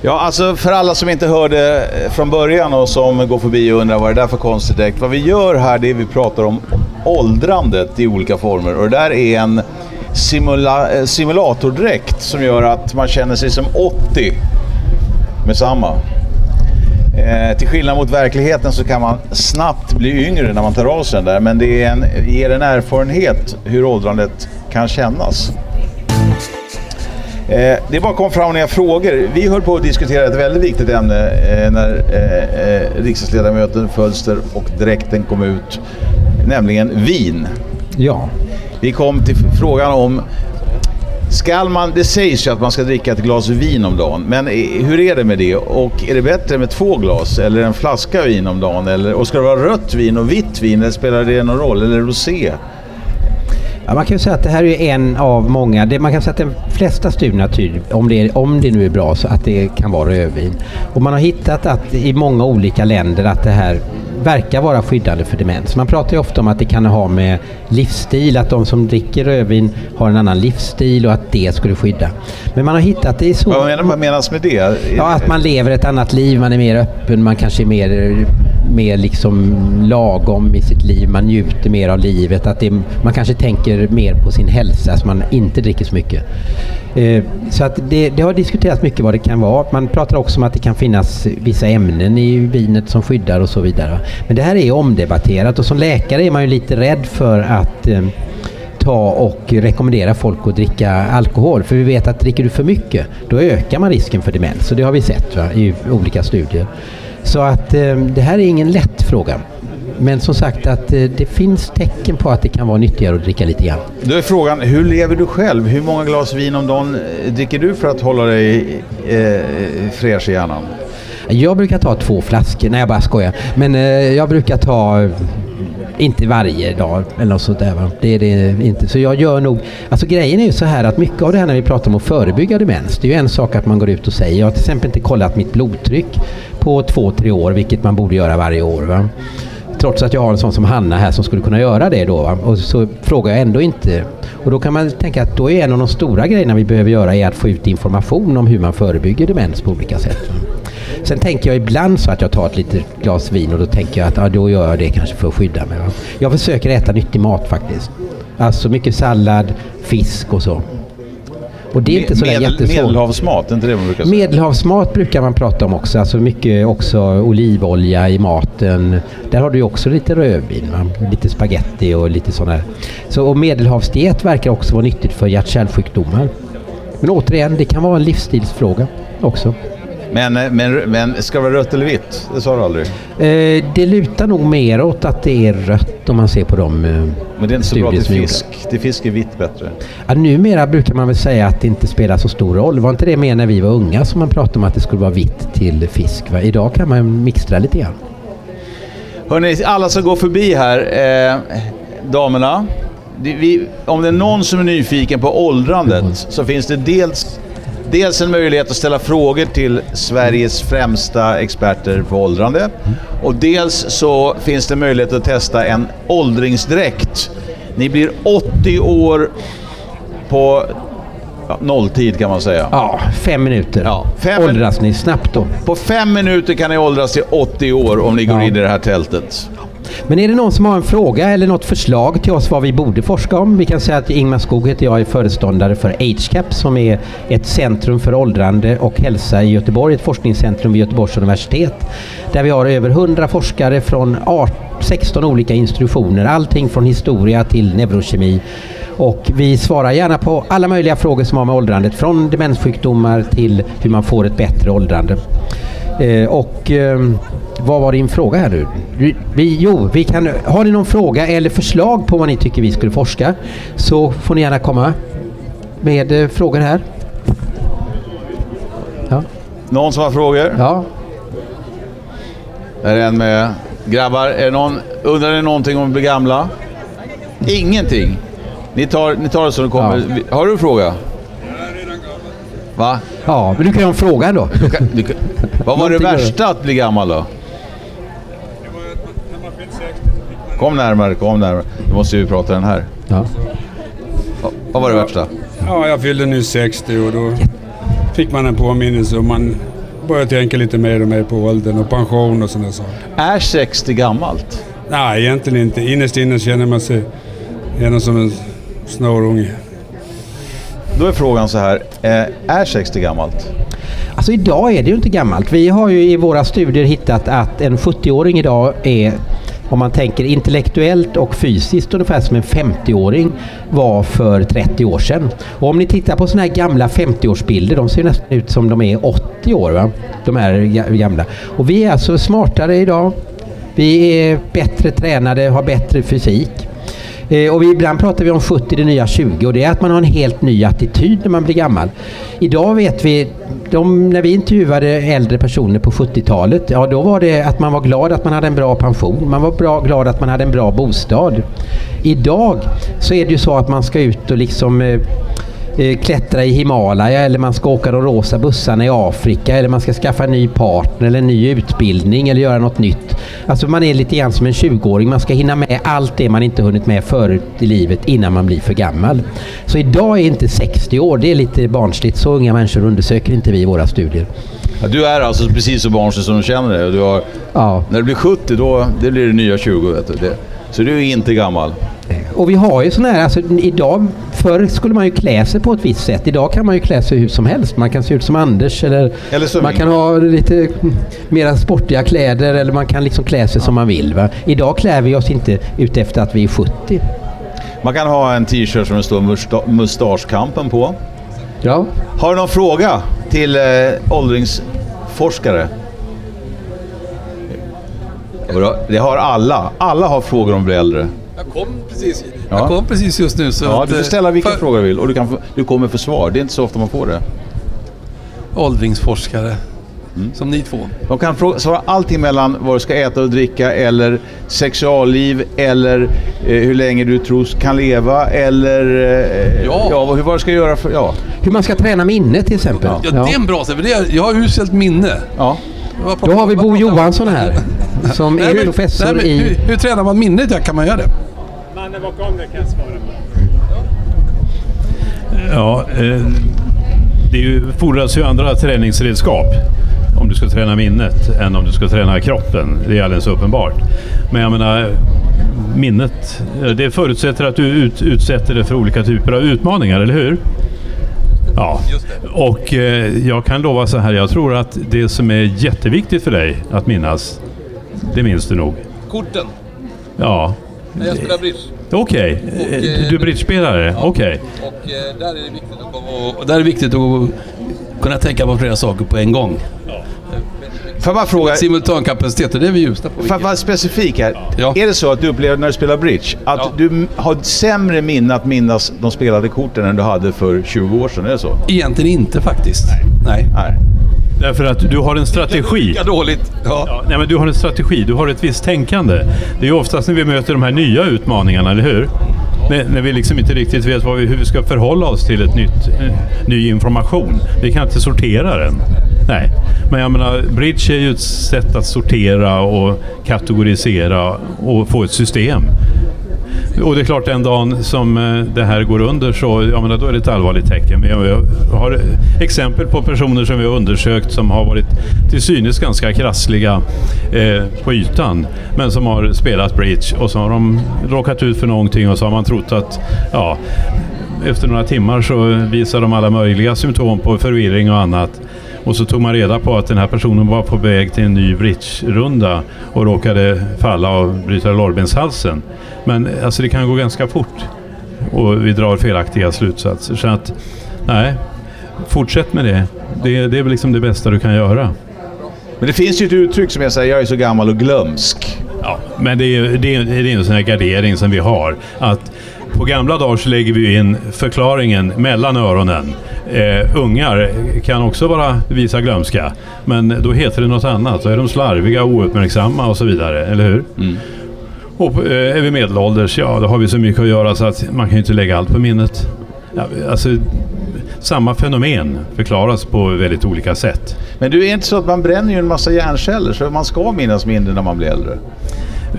Ja, alltså för alla som inte hörde från början och som går förbi och undrar vad det är för konstigt dräkt. Vad vi gör här det är vi pratar om åldrandet i olika former och det där är en simula eh, simulatordräkt som gör att man känner sig som 80 med samma. Eh, till skillnad mot verkligheten så kan man snabbt bli yngre när man tar av sig den där men det är en, ger en erfarenhet hur åldrandet kan kännas. Eh, det är bara kom fram några frågor. Vi höll på att diskutera ett väldigt viktigt ämne eh, när eh, eh, riksdagsledamöten Fölster och dräkten kom ut, nämligen vin. ja. Vi kom till frågan om Skall man, det sägs ju att man ska dricka ett glas vin om dagen, men hur är det med det? Och är det bättre med två glas eller en flaska vin om dagen? Eller, och ska det vara rött vin och vitt vin, eller spelar det någon roll? Eller rosé? Ja, man kan ju säga att det här är en av många. Det, man kan säga att de flesta studierna tyder, om det, är, om det nu är bra, så att det kan vara rödvin. Och man har hittat att i många olika länder att det här verkar vara skyddande för demens. Man pratar ju ofta om att det kan ha med livsstil, att de som dricker rödvin har en annan livsstil och att det skulle skydda. Men man har hittat det är så... Vad menas med det? Ja, att man lever ett annat liv, man är mer öppen, man kanske är mer, mer liksom lagom i sitt liv, man njuter mer av livet, att det, man kanske tänker mer på sin hälsa så man inte dricker så mycket. Eh, så att det, det har diskuterats mycket vad det kan vara. Man pratar också om att det kan finnas vissa ämnen i vinet som skyddar och så vidare. Men det här är omdebatterat och som läkare är man ju lite rädd för att eh, ta och rekommendera folk att dricka alkohol. För vi vet att dricker du för mycket, då ökar man risken för demens. Och det har vi sett va, i olika studier. Så att eh, det här är ingen lätt fråga. Men som sagt att eh, det finns tecken på att det kan vara nyttigare att dricka lite grann. Då är frågan, hur lever du själv? Hur många glas vin om dagen eh, dricker du för att hålla dig eh, fräsch i hjärnan? Jag brukar ta två flaskor, nej jag bara skojar. Men jag brukar ta inte varje dag eller något sånt där. Va? Det är det inte. Så jag gör nog... Alltså grejen är ju så här att mycket av det här när vi pratar om att förebygga demens. Det är ju en sak att man går ut och säger. Jag har till exempel inte kollat mitt blodtryck på två, tre år, vilket man borde göra varje år. Va? Trots att jag har en sån som Hanna här som skulle kunna göra det då. Va? Och så frågar jag ändå inte. Och då kan man tänka att då är en av de stora grejerna vi behöver göra är att få ut information om hur man förebygger demens på olika sätt. Va? Sen tänker jag ibland så att jag tar ett litet glas vin och då tänker jag att ja, då gör jag det kanske för att skydda mig. Va? Jag försöker äta nyttig mat faktiskt. Alltså mycket sallad, fisk och så. Och det är inte så Medel, jättesvårt. medelhavsmat, är inte det man brukar säga? Medelhavsmat brukar man prata om också, alltså mycket också olivolja i maten. Där har du ju också lite rödvin, va? lite spaghetti och lite sådana. Så, och medelhavsdiet verkar också vara nyttigt för hjärt-kärlsjukdomar. Men återigen, det kan vara en livsstilsfråga också. Men, eh, men, men ska det vara rött eller vitt? Det sa du aldrig. Eh, det lutar nog mer åt att det är rött om man ser på de eh, Men det är inte så bra till fisk. Till fisk är vitt bättre. Ja, numera brukar man väl säga att det inte spelar så stor roll. Var inte det mer när vi var unga som man pratade om att det skulle vara vitt till fisk? Va? Idag kan man mixtra lite grann. Hörrni, alla som går förbi här, eh, damerna. Vi, om det är någon som är nyfiken på åldrandet så finns det dels, dels en möjlighet att ställa frågor till Sveriges främsta experter på åldrande. Och dels så finns det möjlighet att testa en åldringsdräkt. Ni blir 80 år på ja, nolltid kan man säga. Ja, fem minuter. Ja, fem Åldras ni snabbt då? På fem minuter kan ni åldras till 80 år om ni går Ja. in i det här tältet. Men är det någon som har en fråga eller något förslag till oss vad vi borde forska om? Vi kan säga att Ingmar Skog heter jag, är föreståndare för AgeCap som är ett centrum för åldrande och hälsa i Göteborg, ett forskningscentrum vid Göteborgs universitet. Där vi har över 100 forskare från 16 olika institutioner, allting från historia till neurokemi. Och vi svarar gärna på alla möjliga frågor som har med åldrandet, från demenssjukdomar till hur man får ett bättre åldrande. Eh, och ehm, vad var din fråga här nu? Vi- jo, vi kan, har ni någon fråga eller förslag på vad ni tycker vi skulle forska så får ni gärna komma med eh, frågor här. Ja. Någon som har frågor? ja. Är det en med... Grabbar, är någon, undrar ni någonting om att bli gamla? Ingenting? Ni tar, ni tar det som det kommer. Ja. Har du en fråga? Va? ja, men du kan ju ha en fråga då. Du kan, du kan, vad var det värsta att bli gammal då? Kom närmare, kom närmare. Nu måste vi prata den här. Ja. Va- Vad var det värsta? Ja, jag fyllde nu 60 och då fick man en påminnelse och man började tänka lite mer och mer på åldern och pension och sådana saker. Är 60 gammalt? Nej, egentligen inte. Innerst inne känner man sig gärna som en snorunge. Då är frågan så här. Eh, är 60 gammalt? Alltså idag är det ju inte gammalt. Vi har ju i våra studier hittat att en 70-åring idag är om man tänker intellektuellt och fysiskt ungefär som en 50-åring var för 30 år sedan. Och om ni tittar på sådana här gamla 50-årsbilder, de ser nästan ut som de är 80 år. Va? De är gamla. Och vi är alltså smartare idag. Vi är bättre tränade, har bättre fysik. Eh, och vi, ibland pratar vi om 70 det nya 20 och det är att man har en helt ny attityd när man blir gammal. Idag vet vi, de, när vi intervjuade äldre personer på 70-talet, ja då var det att man var glad att man hade en bra pension, man var bra, glad att man hade en bra bostad. Idag så är det ju så att man ska ut och liksom eh, eh, klättra i Himalaya eller man ska åka de rosa bussarna i Afrika eller man ska skaffa en ny partner eller en ny utbildning eller göra något nytt. Alltså man är lite grann som en 20-åring. Man ska hinna med allt det man inte hunnit med förut i livet innan man blir för gammal. Så idag är inte 60 år, det är lite barnsligt. Så unga människor undersöker inte vi i våra studier. Ja, du är alltså precis så barnslig som du känner dig. Du har, Ja. När du blir 70, då det blir det nya 20. Vet du. Det, så du är inte gammal. Och vi har ju sådana här, alltså idag, förr skulle man ju klä sig på ett visst sätt. Idag kan man ju klä sig hur som helst. Man kan se ut som Anders eller, Eller man kan ha lite mera sportiga kläder eller man kan liksom klä sig som man vill. Va? Idag klär vi oss inte ut efter att vi är 70. Man kan ha en t-shirt som det står musta- mustaschkampen på. Ja. Har du någon fråga till eh, åldringsforskare? Det har alla. Alla har frågor om att bli äldre. Jag kom precis, Ja. jag kom precis just nu. Så Ja, att, du får eh, ställa vilka för- frågor du vill och du, kan få, du kommer få svar. Det är inte så ofta man får det. Åldringsforskare. Som ni två. De kan fråga, svara allting mellan vad du ska äta och dricka eller sexualliv eller eh, hur länge du tror kan leva eller eh, ja. vad- hur, vad du ska göra för... Ja. Hur man ska träna minne till exempel. Ja, det är en bra sak. för det är- Jag har uselt minne. Ja. Då har vi Bo Johansson här. Som Nej, är men- professor i... Hur, hur tränar man minnet? Ja, kan man göra det? Mannen bakom det kan jag svara på. Ja, eh, det är ju, fordras ju andra träningsredskap om du ska träna minnet än om du ska träna kroppen. Det är alldeles uppenbart. Men jag menar, minnet, eh, det förutsätter att du ut, utsätter det för olika typer av utmaningar, eller hur? Ja, och eh, jag kan lova så här, jag tror att det som är jätteviktigt för dig att minnas, det minns du nog. Korten. Ja, När jag spelar bridge. okej. Och, Eh, Du är bridgespelare? Okej. Och eh, där är det viktigt att, komma där är det viktigt att kunna tänka på flera saker på en gång. Får jag bara fråga... Simultankapacitet, och det är vi ljusa på. För att vara specifik här. Är det så att du upplever när du spelar bridge att du m- har sämre minne att minnas de spelade korten än du hade för 20 år sedan? Är det så? Egentligen inte faktiskt. Nej. Nej. Därför att du har en strategi. Lika dåligt. Ja. nej, men du har en strategi, du har ett visst tänkande. Det är ju oftast när vi möter de här nya utmaningarna, eller hur? När, när vi liksom inte riktigt vet vi, hur vi ska förhålla oss till ett nytt, eh, ny information. Vi kan inte sortera den. Nej, men jag menar, bridge är ju ett sätt att sortera och kategorisera och få ett system. Och det är klart den dagen som eh, det här går under så ja, men då är det ett allvarligt tecken. Jag jag har exempel på personer som vi har undersökt som har varit till synes ganska krassliga eh, på ytan. Men som har spelat bridge och så har de råkat ut för någonting och så har man trott att ja, efter några timmar så visar de alla möjliga symptom på förvirring och annat. Och så tog man reda på att den här personen var på väg till en ny bridge-runda och råkade falla och bryta lårbenshalsen. Men alltså det kan gå ganska fort och vi drar felaktiga slutsatser. Så att, nej, fortsätt med det. Det, det är väl liksom det bästa du kan göra. Men det finns ju ett uttryck som jag säger, jag är så gammal och glömsk. Ja, men det är, det är, det är en sån här gardering som vi har. Att på gamla dagar så lägger vi in förklaringen mellan öronen. Eh, ungar kan också vara visa glömska, men då heter det något annat. Då är de slarviga, ouppmärksamma och så vidare, eller hur? Och eh, är vi medelålders, ja då har vi så mycket att göra så att man kan ju inte lägga allt på minnet. Ja, alltså, samma fenomen förklaras på väldigt olika sätt. Men du, är inte så att man bränner ju en massa hjärnceller så man ska minnas mindre när man blir äldre?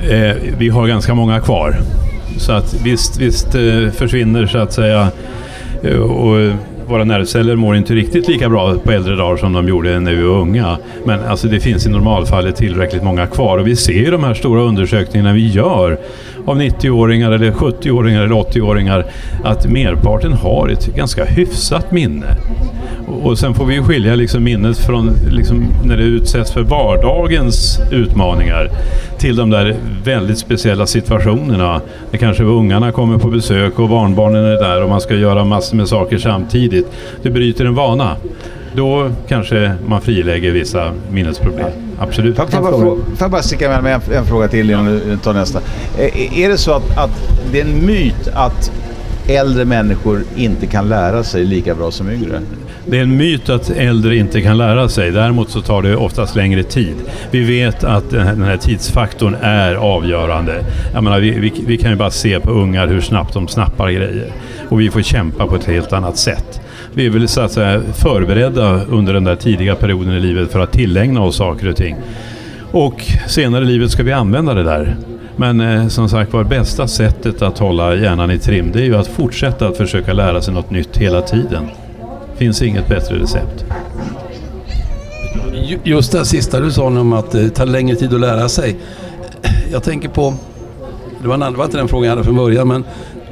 Eh, vi har ganska många kvar. Så att visst, visst eh, försvinner så att säga eh, och eh, våra nervceller mår inte riktigt lika bra på äldre dagar som de gjorde när vi var unga. Men alltså det finns i normalfallet tillräckligt många kvar och vi ser ju de här stora undersökningarna vi gör av 90-åringar eller 70-åringar eller 80-åringar att merparten har ett ganska hyfsat minne. Och- Och sen får vi ju skilja liksom minnet från liksom när det utsätts för vardagens utmaningar till de där väldigt speciella situationerna. När kanske ungarna kommer på besök och barnbarnen är där och man ska göra massor med saker samtidigt. Det bryter en vana. Då kanske man frilägger vissa minnesproblem. Absolut. Får jag bara, frå- får jag bara sticka med med en, en fråga till innan du tar nästa. Eh, Är det så att, att det är en myt att äldre människor inte kan lära sig lika bra som yngre? Det är en myt att äldre inte kan lära sig. Däremot så tar det oftast längre tid. Vi vet att den här, tidsfaktorn är avgörande. Jag menar, vi, vi, vi kan ju bara se på ungar hur snabbt de snappar grejer. Och vi får kämpa på ett helt annat sätt. Vi är väl så att säga förberedda under den där tidiga perioden i livet för att tillägna oss saker och ting. Och senare i livet ska vi använda det där. Men eh, som sagt var, bästa sättet att hålla hjärnan i trim det är ju att fortsätta att försöka lära sig något nytt hela tiden. Finns inget bättre recept. Just det sista du sa nu om att det tar längre tid att lära sig. Jag tänker på, det var, en det var inte den frågan jag hade från början, men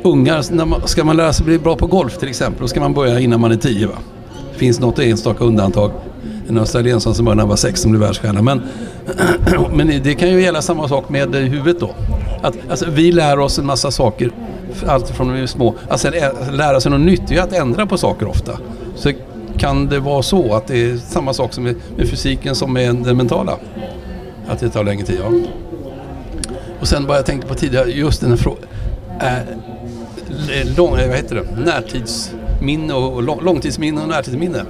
ungar, när man, ska man lära sig bli bra på golf till exempel, då ska man börja innan man är tio va? Det finns något enstaka undantag. En australiensare som började när han var sex som blev världsstjärna. Men, men det kan ju gälla samma sak med huvudet då. Att, alltså, vi lär oss en massa saker, allt från när vi är små. Alltså, att sen lära sig något nytt det är ju att ändra på saker ofta. Så kan det vara så att det är samma sak som med, med fysiken som med den mentala? Att det tar längre tid, ja. Och sen vad jag tänkte på tidigare, just den här frågan. Äh, lång, eh, vad heter det? Närtidsminne och lång, långtidsminne och närtidsminne.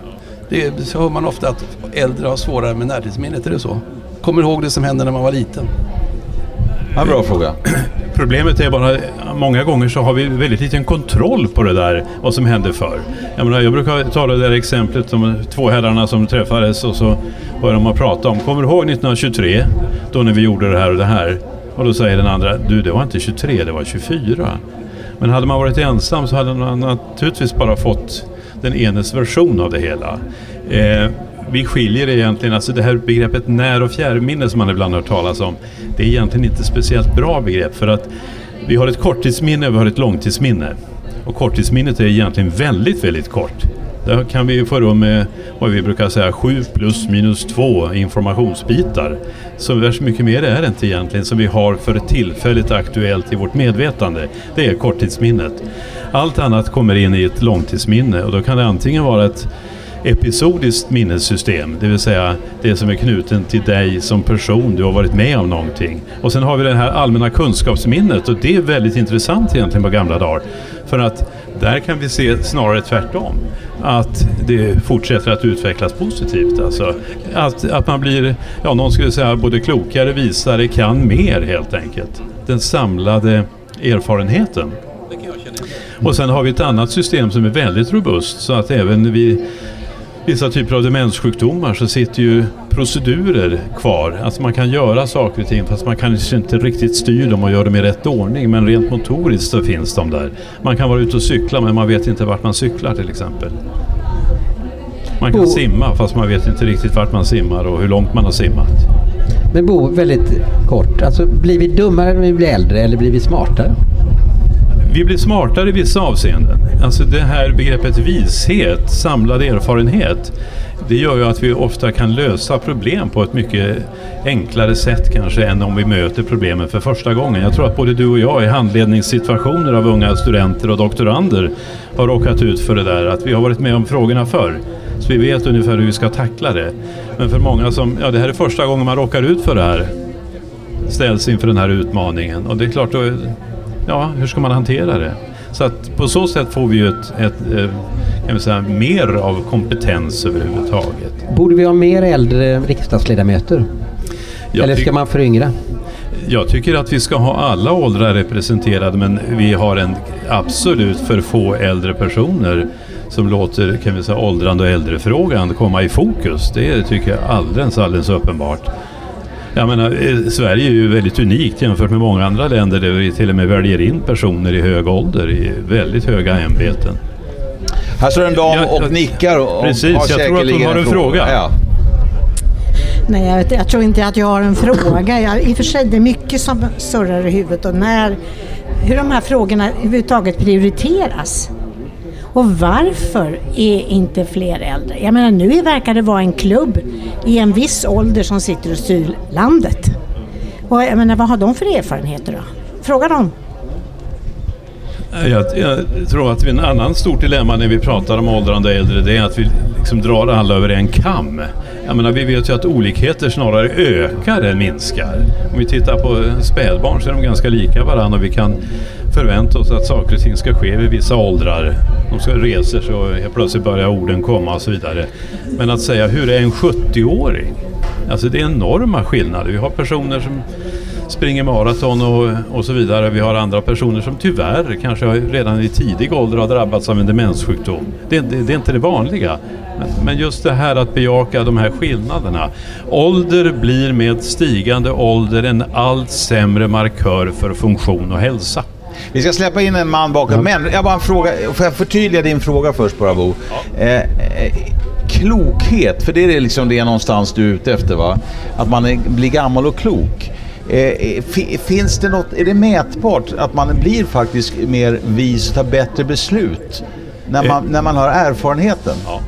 Det så hör man ofta att äldre har svårare med närtidsminnet, är det så? Kommer ihåg det som hände när man var liten? Ja, bra fråga. Problemet är bara många gånger så har vi väldigt liten kontroll på det där, vad som hände förr. Jag, menar, jag brukar ta det där exemplet om två herrarna som träffades och så började de att prata om, kommer du ihåg 1923? Då när vi gjorde det här och det här. Och då säger den andra, du det var inte 23, det var 24. Men hade man varit ensam så hade man naturligtvis bara fått den enes version av det hela. Eh, vi skiljer egentligen, alltså det här begreppet när och fjärrminne som man ibland hört talas om, det är egentligen inte speciellt bra begrepp för att vi har ett korttidsminne och vi har ett långtidsminne. Och korttidsminnet är egentligen väldigt, väldigt kort. Där kan vi få rum med vad vi brukar säga 7 plus minus 2 informationsbitar. Så värst mycket mer är det inte egentligen som vi har för tillfället aktuellt i vårt medvetande. Det är korttidsminnet. Allt annat kommer in i ett långtidsminne och då kan det antingen vara ett episodiskt minnessystem, det vill säga det som är knuten till dig som person, du har varit med om någonting. Och sen har vi det här allmänna kunskapsminnet och det är väldigt intressant egentligen på gamla dagar. För att där kan vi se snarare tvärtom. Att det fortsätter att utvecklas positivt. Alltså att, att man blir, ja någon skulle säga både klokare, visare, kan mer helt enkelt. Den samlade erfarenheten. Och sen har vi ett annat system som är väldigt robust så att även vid vissa typer av demenssjukdomar så sitter ju procedurer kvar. Alltså man kan göra saker och ting fast man kanske inte riktigt styr dem och gör dem i rätt ordning. Men rent motoriskt så finns de där. Man kan vara ute och cykla men man vet inte vart man cyklar till exempel. Man kan Bo. simma fast man vet inte riktigt vart man simmar och hur långt man har simmat. Men Bo, väldigt kort. Alltså, blir vi dummare när vi blir äldre eller blir vi smartare? Vi blir smartare i vissa avseenden. Alltså det här begreppet vishet, samlad erfarenhet, det gör ju att vi ofta kan lösa problem på ett mycket enklare sätt kanske än om vi möter problemen för första gången. Jag tror att både du och jag i handledningssituationer av unga studenter och doktorander har råkat ut för det där att vi har varit med om frågorna förr. Så vi vet ungefär hur vi ska tackla det. Men för många som, ja det här är första gången man råkar ut för det här, ställs inför den här utmaningen. Och det är klart, då, ja, hur ska man hantera det? Så att på så sätt får vi ju ett, ett eh, kan säga, mer av kompetens överhuvudtaget. Borde vi ha mer äldre riksdagsledamöter? Jag Eller ska man föryngra? Jag tycker att vi ska ha alla åldrar representerade men vi har en absolut för få äldre personer som låter kan vi säga, åldrande och äldrefrågan komma i fokus. Det tycker jag alldeles, alldeles uppenbart. Jag menar, eh, Sverige är ju väldigt unikt jämfört med många andra länder där vi till och med väljer in personer i hög ålder i väldigt höga ämbeten. Här står en dam och nickar och Precis, har jag tror att hon har en fråga. fråga. Ja. Nej, jag, vet, jag, tror inte att jag har en fråga. Jag, I och för sig, det är mycket som surrar i huvudet och när, hur de här frågorna överhuvudtaget prioriteras. Och varför är inte fler äldre? Jag menar nu verkar det vara en klubb i en viss ålder som sitter och styr landet. Och jag menar vad har de för erfarenheter då? Fråga dem. Jag, jag, tror att en annan stort dilemma när vi pratar om åldrande äldre det är att vi liksom drar alla över en kam. Jag menar, vi vet ju att olikheter snarare ökar än minskar. Om vi tittar på spädbarn så är de ganska lika varandra och vi kan förvänta oss att saker och ting ska ske vid vissa åldrar. De ska sig och helt plötsligt börjar orden komma och så vidare. Men att säga hur är en 70-åring? Alltså det är enorma skillnader. Vi har personer som springer maraton och, och så vidare. Vi har andra personer som tyvärr kanske redan i tidig ålder har drabbats av en demenssjukdom. Det, det, det är inte det vanliga. Men, men, just det här att bejaka de här skillnaderna. Ålder blir med stigande ålder en allt sämre markör för funktion och hälsa. Vi ska släppa in en man bakom. Ja. Men jag bara en fråga. Får jag förtydliga din fråga först bara Bo? Ja. Eh, eh, klokhet, för det är liksom det någonstans du är ute efter va? Att man är, blir gammal och klok. Eh, eh finns det något, är det mätbart att man blir faktiskt mer vis och tar bättre beslut när man, när man har erfarenheten? Ja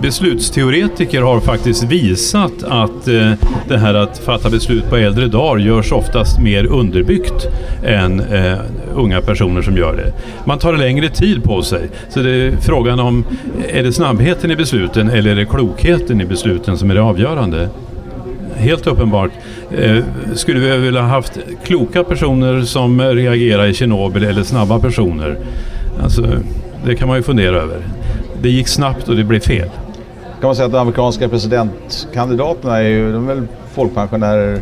beslutsteoretiker har faktiskt visat att eh, det här att fatta beslut på äldre dagar görs oftast mer underbyggt än eh, unga personer som gör det. Man tar längre tid på sig. Så det är frågan om, är det snabbheten i besluten eller är det klokheten i besluten som är det avgörande? helt uppenbart. Eh, skulle vi vilja haft kloka personer som reagerar i Tjernobyl eller snabba personer? Alltså, det kan man ju fundera över. Det gick snabbt och det blev fel. Kan man säga att de amerikanska presidentkandidaterna är ju de är väl folkpensionärer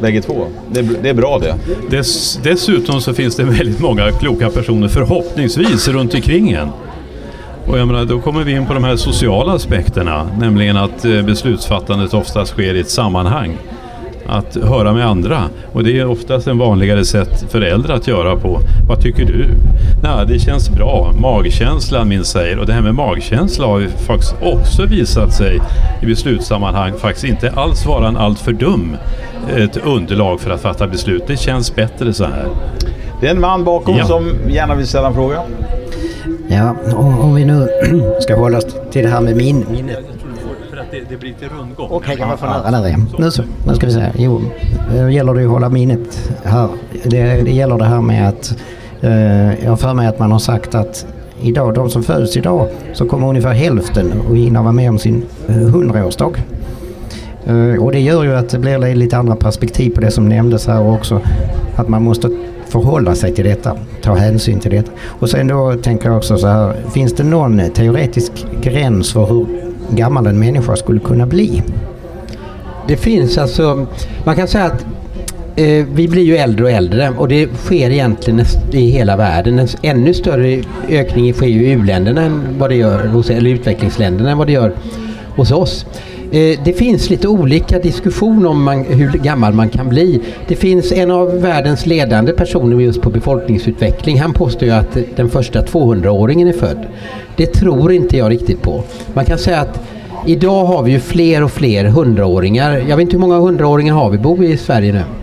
bägge två. Det, det är bra det. Dess, dessutom så finns det väldigt många kloka personer förhoppningsvis runt omkring en. Och jag menar, då kommer vi in på de här sociala aspekterna, nämligen att eh, beslutsfattandet oftast sker i ett sammanhang. Att höra med andra. Och det är oftast en vanligare sätt för äldre att göra på. Vad tycker du? Nej, det känns bra. Magkänslan min säger. Och det här med magkänsla har ju faktiskt också visat sig i beslutssammanhang faktiskt inte alls vara en alltför dum ett underlag för att fatta beslut. Det känns bättre så här. Det är en man bakom Ja. som gärna vill ställa en fråga. Ja, om, om vi nu ska hålla oss till det här med min, minnet. Att det, det blir lite rundgång. Okej, kan man få nära där igen. Nu så, nu ska vi se. Jo, det gäller det att hålla minnet här. Det, det gäller det här med att eh, jag har för mig att man har sagt att idag, de som föds idag så kommer ungefär hälften att hinna vara med om sin eh, hundraårsdag. Eh, och det gör ju att det blir lite andra perspektiv på det som nämndes här också. Att man måste förhålla sig till detta, ta hänsyn till detta. Och sen då tänker jag också så här, finns det någon teoretisk gräns för hur gammal en människa skulle kunna bli? Det finns alltså, man kan säga att eh, vi blir ju äldre och äldre och det sker egentligen i hela världen. En ännu större ökning sker ju i u-länderna än vad det gör eller utvecklingsländerna än vad det gör hos oss. Eh, det finns lite olika diskussion om man, hur gammal man kan bli. Det finns en av världens ledande personer just på befolkningsutveckling. Han påstår ju att den första 200-åringen är född. Det tror inte jag riktigt på. Man kan säga att Idag har vi ju fler och fler hundraåringar. Jag vet inte hur många hundraåringar har vi Bo i Sverige nu?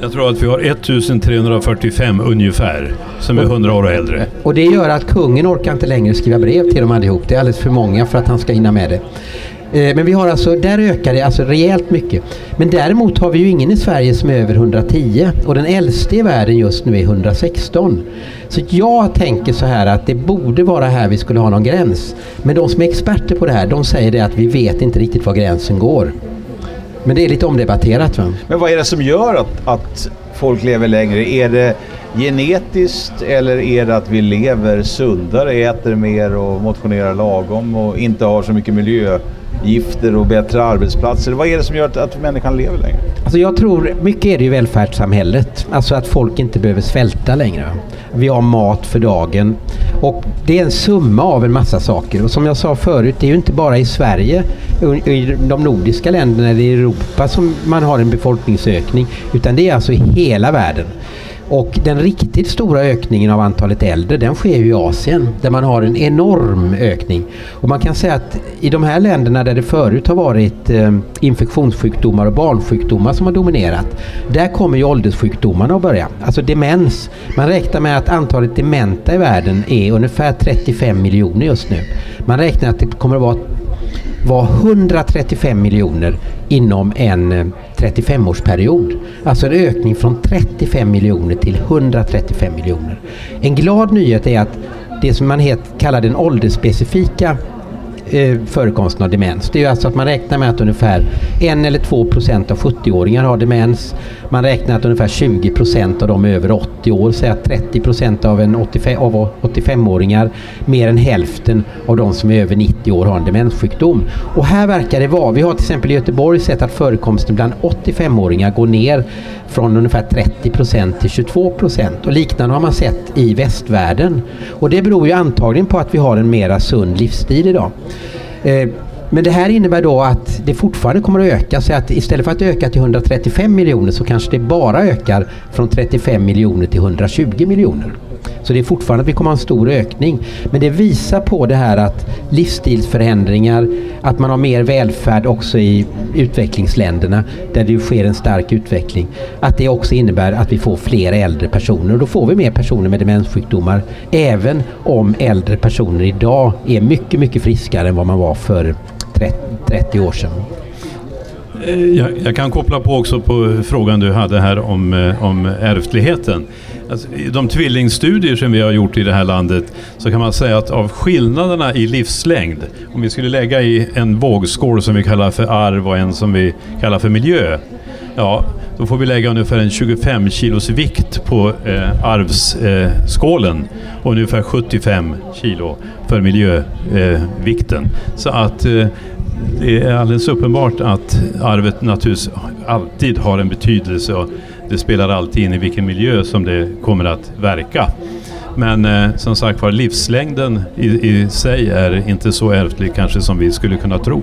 Jag tror att vi har 1345 ungefär som är 100 år och äldre. Och det gör att kungen orkar inte längre skriva brev till dem allihop. Det är alldeles för många för att han ska hinna med det. Eh, Men vi har alltså, där ökar det alltså rejält mycket. Men däremot har vi ju ingen i Sverige som är över 110 och den äldste i världen just nu är 116. Så jag tänker så här att det borde vara här vi skulle ha någon gräns. Men de som är experter på det här, de säger det att vi vet inte riktigt var gränsen går. Men det är lite omdebatterat va? Men vad är det som gör att, att folk lever längre? Är det genetiskt eller är det att vi lever sundare, äter mer och motionerar lagom och inte har så mycket miljö gifter och bättre arbetsplatser? Vad är det som gör att, att människan lever längre? Alltså jag tror, mycket är det ju välfärdssamhället. Alltså att folk inte behöver svälta längre. Vi har mat för dagen. Och det är en summa av en massa saker. Och som jag sa förut, det är ju inte bara i Sverige, i de nordiska länderna eller i Europa som man har en befolkningsökning. Utan det är alltså i hela världen. Och den riktigt stora ökningen av antalet äldre den sker ju i Asien där man har en enorm ökning. Och man kan säga att i de här länderna där det förut har varit eh, infektionssjukdomar och barnsjukdomar som har dominerat. Där kommer ju ålderssjukdomarna att börja. Alltså demens. Man räknar med att antalet dementa i världen är ungefär 35 miljoner just nu. Man räknar att det kommer att vara var 135 miljoner inom en eh, 35-årsperiod. Alltså en ökning från 35 miljoner till 135 miljoner. En glad nyhet är att det som man het, kallar den åldersspecifika eh, förekomsten av demens. Det är alltså att man räknar med att ungefär 1 eller 2 procent av 70-åringar har demens. Man räknar att ungefär 20 procent av de över 80 år, säg att 30 procent av, en 85, av 85-åringar, mer än hälften av de som är över 90 år har en demenssjukdom. Och här verkar det vara, vi har till exempel i Göteborg sett att förekomsten bland 85-åringar går ner från ungefär 30 procent till 22 procent. Och liknande har man sett i västvärlden. Och det beror ju antagligen på att vi har en mera sund livsstil idag. Eh, men det här innebär då att det fortfarande kommer att öka. Så att istället för att öka till 135 miljoner så kanske det bara ökar från 35 miljoner till 120 miljoner. Så det är fortfarande att vi kommer att ha en stor ökning. Men det visar på det här att livsstilsförändringar, att man har mer välfärd också i utvecklingsländerna där det ju sker en stark utveckling. Att det också innebär att vi får fler äldre personer och då får vi mer personer med demenssjukdomar. Även om äldre personer idag är mycket, mycket friskare än vad man var för 30, år sedan. Eh, jag, jag, kan koppla på också på frågan du hade här om, eh, om ärftligheten. Alltså, I de tvillingstudier som vi har gjort i det här landet så kan man säga att av skillnaderna i livslängd, om vi skulle lägga i en vågskål som vi kallar för arv och en som vi kallar för miljö, ja, då får vi lägga ungefär en 25 kilos vikt på eh, arvsskålen eh, och ungefär 75 kilo för miljövikten. Eh, så att eh, det är alldeles uppenbart att arvet naturligtvis alltid har en betydelse och det spelar alltid in i vilken miljö som det kommer att verka. Men eh, som sagt var, livslängden i, i sig är inte så ärftlig kanske som vi skulle kunna tro.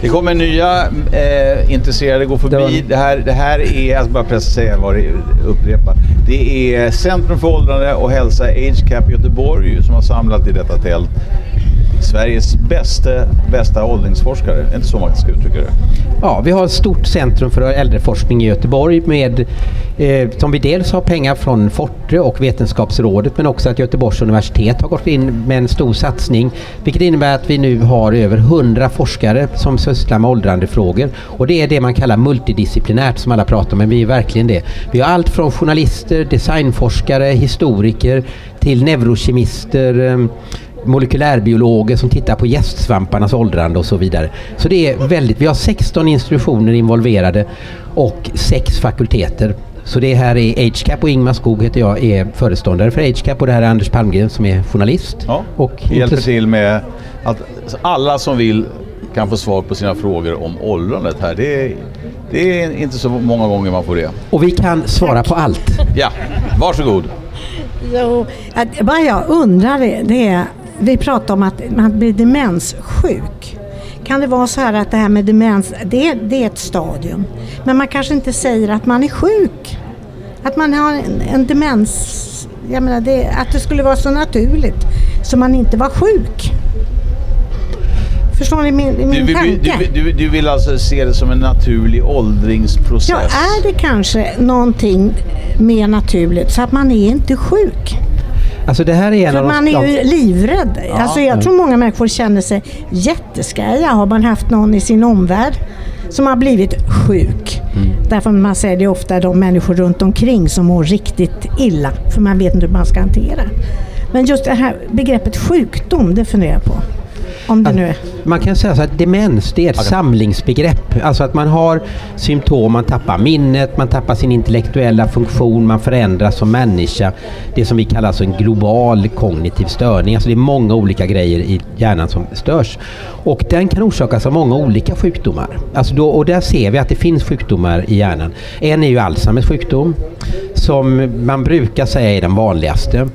Det kommer nya eh, intresserade gå förbi. Det här, det här är, jag ska bara precisera vad det upprepa. Det är Centrum för åldrande och hälsa Age Cap Göteborg som har samlat i detta tält Sveriges bästa, bästa åldringsforskare. Är inte så man ska uttrycka det? Ja, vi har ett stort centrum för äldreforskning i Göteborg med, eh, som vi dels har pengar från Forte och Vetenskapsrådet men också att Göteborgs universitet har gått in med en stor satsning vilket innebär att vi nu har över 100 forskare som sysslar med åldrandefrågor och det är det man kallar multidisciplinärt som alla pratar om men vi är verkligen det. Vi har allt från journalister, designforskare, historiker till neurokemister eh, molekylärbiologer som tittar på gästsvamparnas åldrande och så vidare. Så det är väldigt, vi har 16 institutioner involverade och sex fakulteter. Så det här är HCAP och Ingmar Skog heter jag, är föreståndare för HCAP och det här är Anders Palmgren som är journalist. Ja, och hjälper till med att alla som vill kan få svar på sina frågor om åldrandet här. Det är, det är inte så många gånger man får det. Och vi kan svara på allt. Ja, varsågod. Jo, vad jag undrar det är vi pratar om att man blir demenssjuk. Kan det vara så här att det här med demens, det, det är ett stadium. Men man kanske inte säger att man är sjuk. Att man har en, en demens, jag menar det, att det skulle vara så naturligt så man inte var sjuk. Förstår ni min, min du, tanke? Du, du, du, vill alltså se det som en naturlig åldringsprocess? Ja, är det kanske någonting mer naturligt så att man är inte sjuk? Alltså det här är en För av man är ju livrädd. Ja. Alltså jag tror många människor känner sig jätteskära. Har man haft någon i sin omvärld som har blivit sjuk. Mm. Därför man säger det ofta de människor runt omkring som mår riktigt illa. För man vet inte hur man ska hantera. Men just det här begreppet sjukdom, det funderar jag på. Om det nu är. Man kan säga så att demens det är ett okay. samlingsbegrepp. Alltså att man har symptom, man tappar minnet, man tappar sin intellektuella funktion, man förändras som människa. Det som vi kallar alltså en global kognitiv störning. Alltså det är många olika grejer i hjärnan som störs. Och den kan orsakas av många olika sjukdomar. Alltså då, och där ser vi att det finns sjukdomar i hjärnan. En är ju Alzheimers sjukdom som man brukar säga är den vanligaste.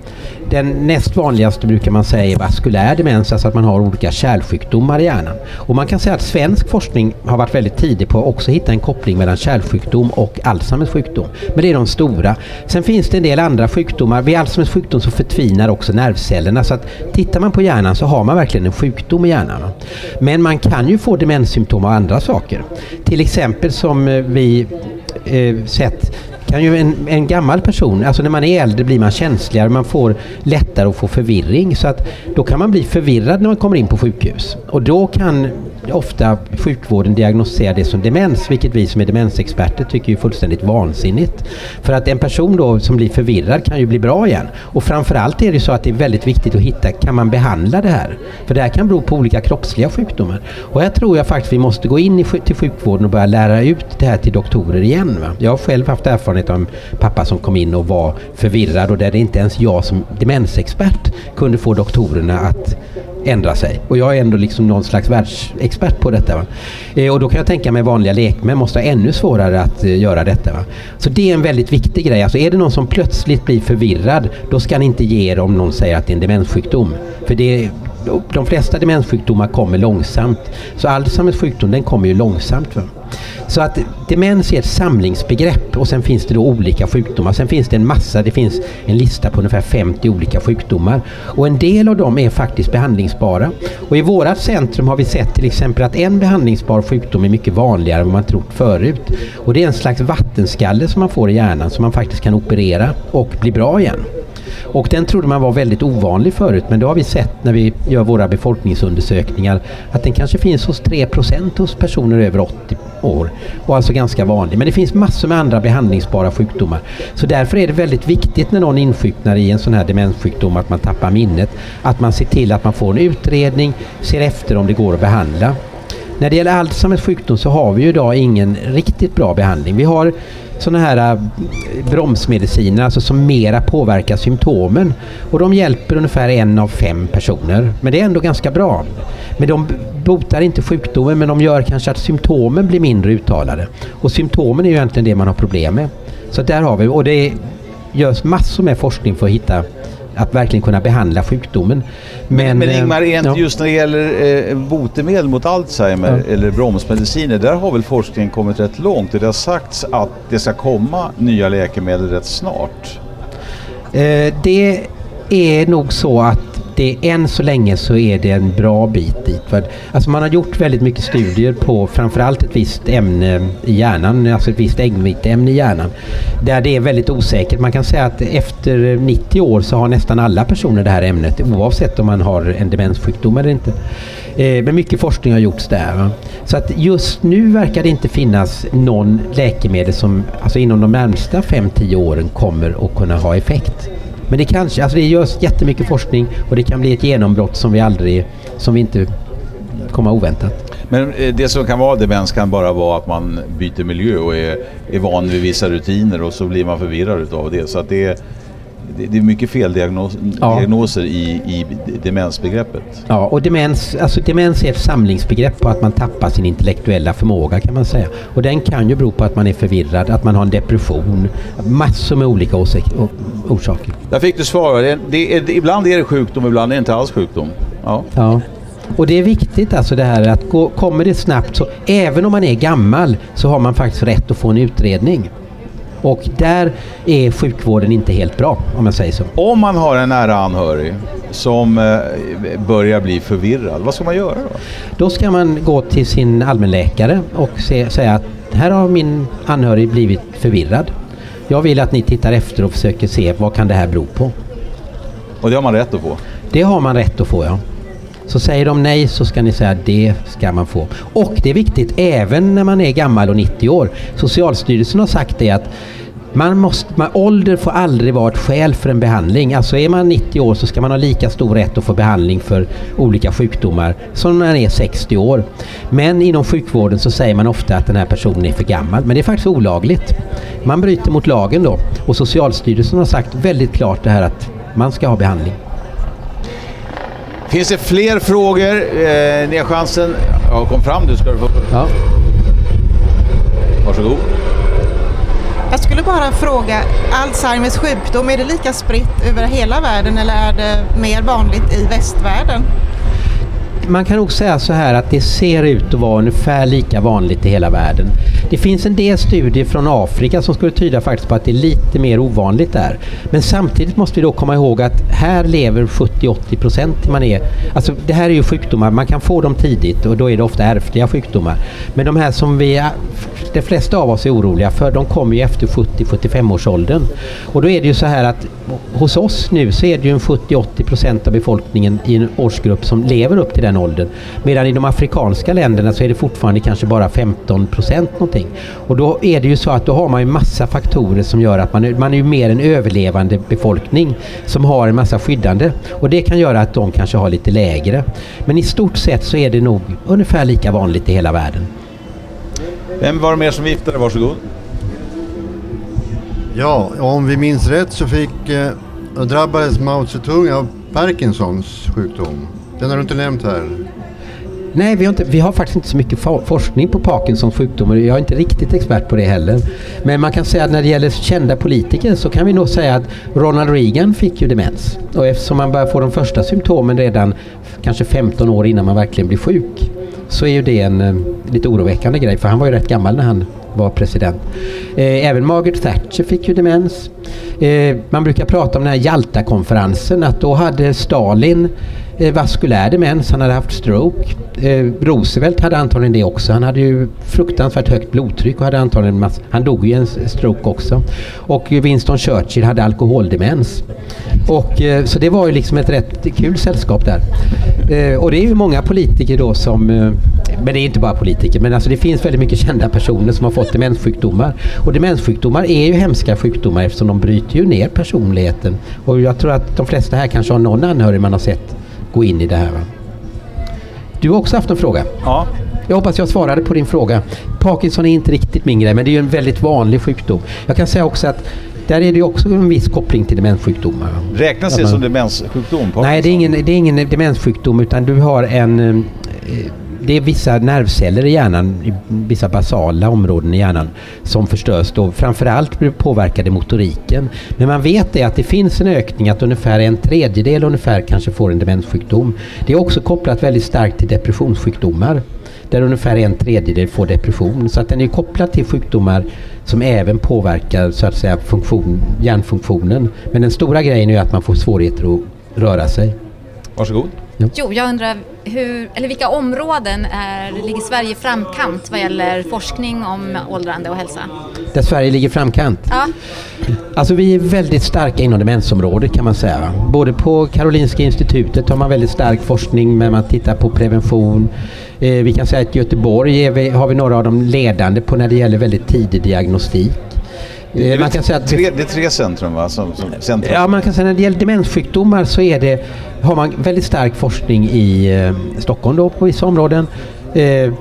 Den näst vanligaste brukar man säga är vaskulär demens, alltså att man har olika kärlsjukdomar i hjärnan. Och man kan säga att svensk forskning har varit väldigt tidig på att också hitta en koppling mellan kärlsjukdom och Alzheimers sjukdom. Men det är de stora. Sen finns det en del andra sjukdomar. Vid Alzheimers sjukdom så förtvinar också nervcellerna. Så att tittar man på hjärnan så har man verkligen en sjukdom i hjärnan. Men man kan ju få demenssymptom av andra saker. Till exempel som vi eh, sett kan ju en, en, gammal person, alltså när man är äldre blir man känsligare, man får lättare att få förvirring. Så att då kan man bli förvirrad när man kommer in på sjukhus. Och då kan ofta sjukvården diagnostiserar det som demens, vilket vi som är demensexperter tycker är fullständigt vansinnigt. För att en person då som blir förvirrad kan ju bli bra igen. Och framförallt är det så att det är väldigt viktigt att hitta, kan man behandla det här? För det här kan bero på olika kroppsliga sjukdomar. Och här tror jag faktiskt vi måste gå in i, till sjukvården och börja lära ut det här till doktorer igen. Va? Jag har själv haft erfarenhet av en pappa som kom in och var förvirrad och där det inte ens jag som demensexpert kunde få doktorerna att ändra sig. Och jag är ändå liksom någon slags världsexpert på detta. Eh, och då kan jag tänka mig vanliga lekmän måste ha ännu svårare att eh, göra detta. Va? Så det är en väldigt viktig grej. Alltså är det någon som plötsligt blir förvirrad, då ska ni inte ge er om någon säger att det är en demenssjukdom. För det, de flesta demenssjukdomar kommer långsamt. Så Alzheimers sjukdom den kommer ju långsamt. Va? Så att demens är ett samlingsbegrepp och sen finns det då olika sjukdomar. Sen finns det en massa, det finns en lista på ungefär 50 olika sjukdomar. Och en del av dem är faktiskt behandlingsbara. Och i vårat centrum har vi sett till exempel att en behandlingsbar sjukdom är mycket vanligare än vad man trott förut. Och det är en slags vattenskalle som man får i hjärnan som man faktiskt kan operera och bli bra igen. Och den trodde man var väldigt ovanlig förut men det har vi sett när vi gör våra befolkningsundersökningar att den kanske finns hos 3% hos personer över 80 år och alltså ganska vanlig. Men det finns massor med andra behandlingsbara sjukdomar. Så därför är det väldigt viktigt när någon insjuknar i en sån här demenssjukdom att man tappar minnet, att man ser till att man får en utredning, ser efter om det går att behandla. När det gäller Alzheimers sjukdom så har vi ju idag ingen riktigt bra behandling. Vi har sådana här äh, bromsmediciner alltså som mera påverkar symptomen. Och de hjälper ungefär en av fem personer. Men det är ändå ganska bra. Men de botar inte sjukdomen men de gör kanske att symptomen blir mindre uttalade. Och symptomen är ju egentligen det man har problem med. Så där har vi, och det görs massor med forskning för att hitta att verkligen kunna behandla sjukdomen. Men, men eh, Ingmar, ja. just när det gäller eh, botemedel mot Alzheimer ja. eller bromsmediciner, där har väl forskningen kommit rätt långt. Det har sagts att det ska komma nya läkemedel rätt snart. Eh, det är nog så att det än så länge så är det en bra bit dit. För, alltså man har gjort väldigt mycket studier på framförallt ett visst ämne i hjärnan, alltså ett visst äggviteämne i hjärnan. Där det är väldigt osäkert. Man kan säga att efter 90 år så har nästan alla personer det här ämnet oavsett om man har en demenssjukdom eller inte. Eh, men mycket forskning har gjorts där. Va? Så att just nu verkar det inte finnas någon läkemedel som alltså inom de närmsta 5-10 åren kommer att kunna ha effekt. Men det kanske, alltså det görs jättemycket forskning och det kan bli ett genombrott som vi aldrig, som vi inte kommer oväntat. Men eh, det som kan vara demens kan bara vara att man byter miljö och är, är van vid vissa rutiner och så blir man förvirrad utav det. Så att det, det är mycket feldiagnoser ja. i, i demensbegreppet. Ja, och demens, alltså demens är ett samlingsbegrepp på att man tappar sin intellektuella förmåga kan man säga. Och den kan ju bero på att man är förvirrad, att man har en depression, massor med olika orsaker. Där fick du svar. Det, det ibland är det sjukdom, ibland är det inte alls sjukdom. Ja. ja. Och det är viktigt alltså det här att gå, kommer det snabbt så även om man är gammal så har man faktiskt rätt att få en utredning. Och där är sjukvården inte helt bra om man säger så. Om man har en nära anhörig som eh, börjar bli förvirrad, vad ska man göra då? Då ska man gå till sin allmänläkare och se, säga att här har min anhörig blivit förvirrad. Jag vill att ni tittar efter och försöker se vad kan det här bero på. Och det har man rätt att få? Det har man rätt att få, ja. Så säger de nej så ska ni säga det ska man få. Och det är viktigt även när man är gammal och 90 år. Socialstyrelsen har sagt det att man måste, man, ålder får aldrig vara ett skäl för en behandling. Alltså är man 90 år så ska man ha lika stor rätt att få behandling för olika sjukdomar som när man är 60 år. Men inom sjukvården så säger man ofta att den här personen är för gammal. Men det är faktiskt olagligt. Man bryter mot lagen då. Och Socialstyrelsen har sagt väldigt klart det här att man ska ha behandling. Finns det fler frågor? Eh, ni har chansen. Ja, kom fram du ska du få. Ja. Varsågod. Jag skulle bara fråga, Alzheimers sjukdom, är det lika spritt över hela världen eller är det mer vanligt i västvärlden? Man kan nog säga så här att det ser ut att vara ungefär lika vanligt i hela världen. Det finns en del studier från Afrika som skulle tyda faktiskt på att det är lite mer ovanligt där. Men samtidigt måste vi då komma ihåg att här lever 70-80 procent man är. Alltså det här är ju sjukdomar, man kan få dem tidigt och då är det ofta ärftliga sjukdomar. Men de här som vi, de flesta av oss är oroliga för, de kommer ju efter 70-75 års åldern. Och då är det ju så här att hos oss nu så är det ju en 70-80 procent av befolkningen i en årsgrupp som lever upp till den åldern. Medan i de afrikanska länderna så är det fortfarande kanske bara 15 procent någonting. Och då är det ju så att då har man ju massa faktorer som gör att man är, man är ju mer en överlevande befolkning som har en massa skyddande. Och det kan göra att de kanske har lite lägre. Men i stort sett så är det nog ungefär lika vanligt i hela världen. Vem var det mer som viftade? Varsågod. Ja, om vi minns rätt så fick eh, drabbades Mao Zedong av Parkinsons sjukdom. Den har du inte nämnt här. Nej, vi har, inte, vi har faktiskt inte så mycket forskning på Parkinsons sjukdom och jag är inte riktigt expert på det heller. Men man kan säga att när det gäller kända politiker så kan vi nog säga att Ronald Reagan fick ju demens. Och eftersom man börjar få de första symptomen redan kanske 15 år innan man verkligen blir sjuk så är ju det en eh, lite oroväckande grej för han var ju rätt gammal när han var president. Eh, även Margaret Thatcher fick ju demens. Eh, man brukar prata om den här Jalta-konferensen att då hade Stalin eh, vaskulär demens, han hade haft stroke. Eh, Roosevelt hade antagligen det också. Han hade ju fruktansvärt högt blodtryck och hade antagligen mass- han dog ju i en stroke också. Och Winston Churchill hade alkoholdemens. Och, eh, så det var ju liksom ett rätt kul sällskap där. Eh, och det är ju många politiker då som, eh, men det är inte bara politiker, men alltså det finns väldigt mycket kända personer som har fått demenssjukdomar. Och demenssjukdomar är ju hemska sjukdomar eftersom de bryter ju ner personligheten. Och jag tror att de flesta här kanske har någon anhörig man har sett gå in i det här. Va? Du har också haft en fråga. Ja. Jag hoppas jag svarade på din fråga. Parkinson är inte riktigt min grej, men det är ju en väldigt vanlig sjukdom. Jag kan säga också att där är det också en viss koppling till demenssjukdomar. Räknas det som demenssjukdom? Nej, det är, ingen, det är ingen demenssjukdom utan du har en... eh, det är vissa nervceller i hjärnan, i vissa basala områden i hjärnan som förstörs då. Framförallt påverkar det motoriken. Men man vet det att det finns en ökning att ungefär en tredjedel ungefär kanske får en demenssjukdom. Det är också kopplat väldigt starkt till depressionssjukdomar. Där ungefär en tredjedel får depression. Så att den är kopplad till sjukdomar som även påverkar så att säga funktion, hjärnfunktionen. Men den stora grejen är att man får svårigheter att röra sig. Varsågod. Jo, jag undrar hur, eller vilka områden är, ligger Sverige i framkant vad gäller forskning om åldrande och hälsa? Där Sverige ligger i framkant. Ja, Alltså vi är väldigt starka inom demensområdet kan man säga. Både på Karolinska institutet har man väldigt stark forskning men man tittar på prevention. Eh, vi kan säga att i Göteborg vi, har vi några av de ledande på när det gäller väldigt tidig diagnostik. Det man kan säga att tre, det är tre centrum va? Som, som centrum. Ja, man kan säga när det gäller demenssjukdomar så är det, har man väldigt stark forskning i eh, Stockholm då på vissa områden. Eh,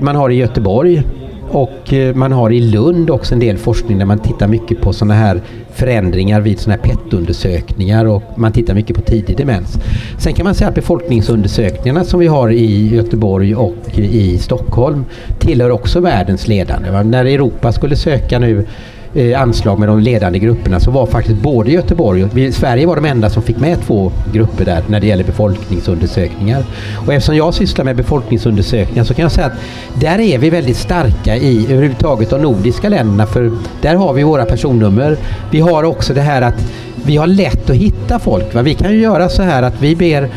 man har i Göteborg och eh, man har i Lund också en del forskning där man tittar mycket på sådana här förändringar vid sådana här PET-undersökningar och man tittar mycket på tidig demens. Sen kan man säga att befolkningsundersökningarna som vi har i Göteborg och i Stockholm tillhör också världens ledande. va. När Europa skulle söka nu eh, anslag med de ledande grupperna så var faktiskt både Göteborg och vi, Sverige var de enda som fick med två grupper där när det gäller befolkningsundersökningar. Och eftersom jag sysslar med befolkningsundersökningar så kan jag säga att där är vi väldigt starka i överhuvudtaget de nordiska länderna för där har vi våra personnummer. Vi har också det här att vi har lätt att hitta folk. Va? Vi kan ju göra så här att vi ber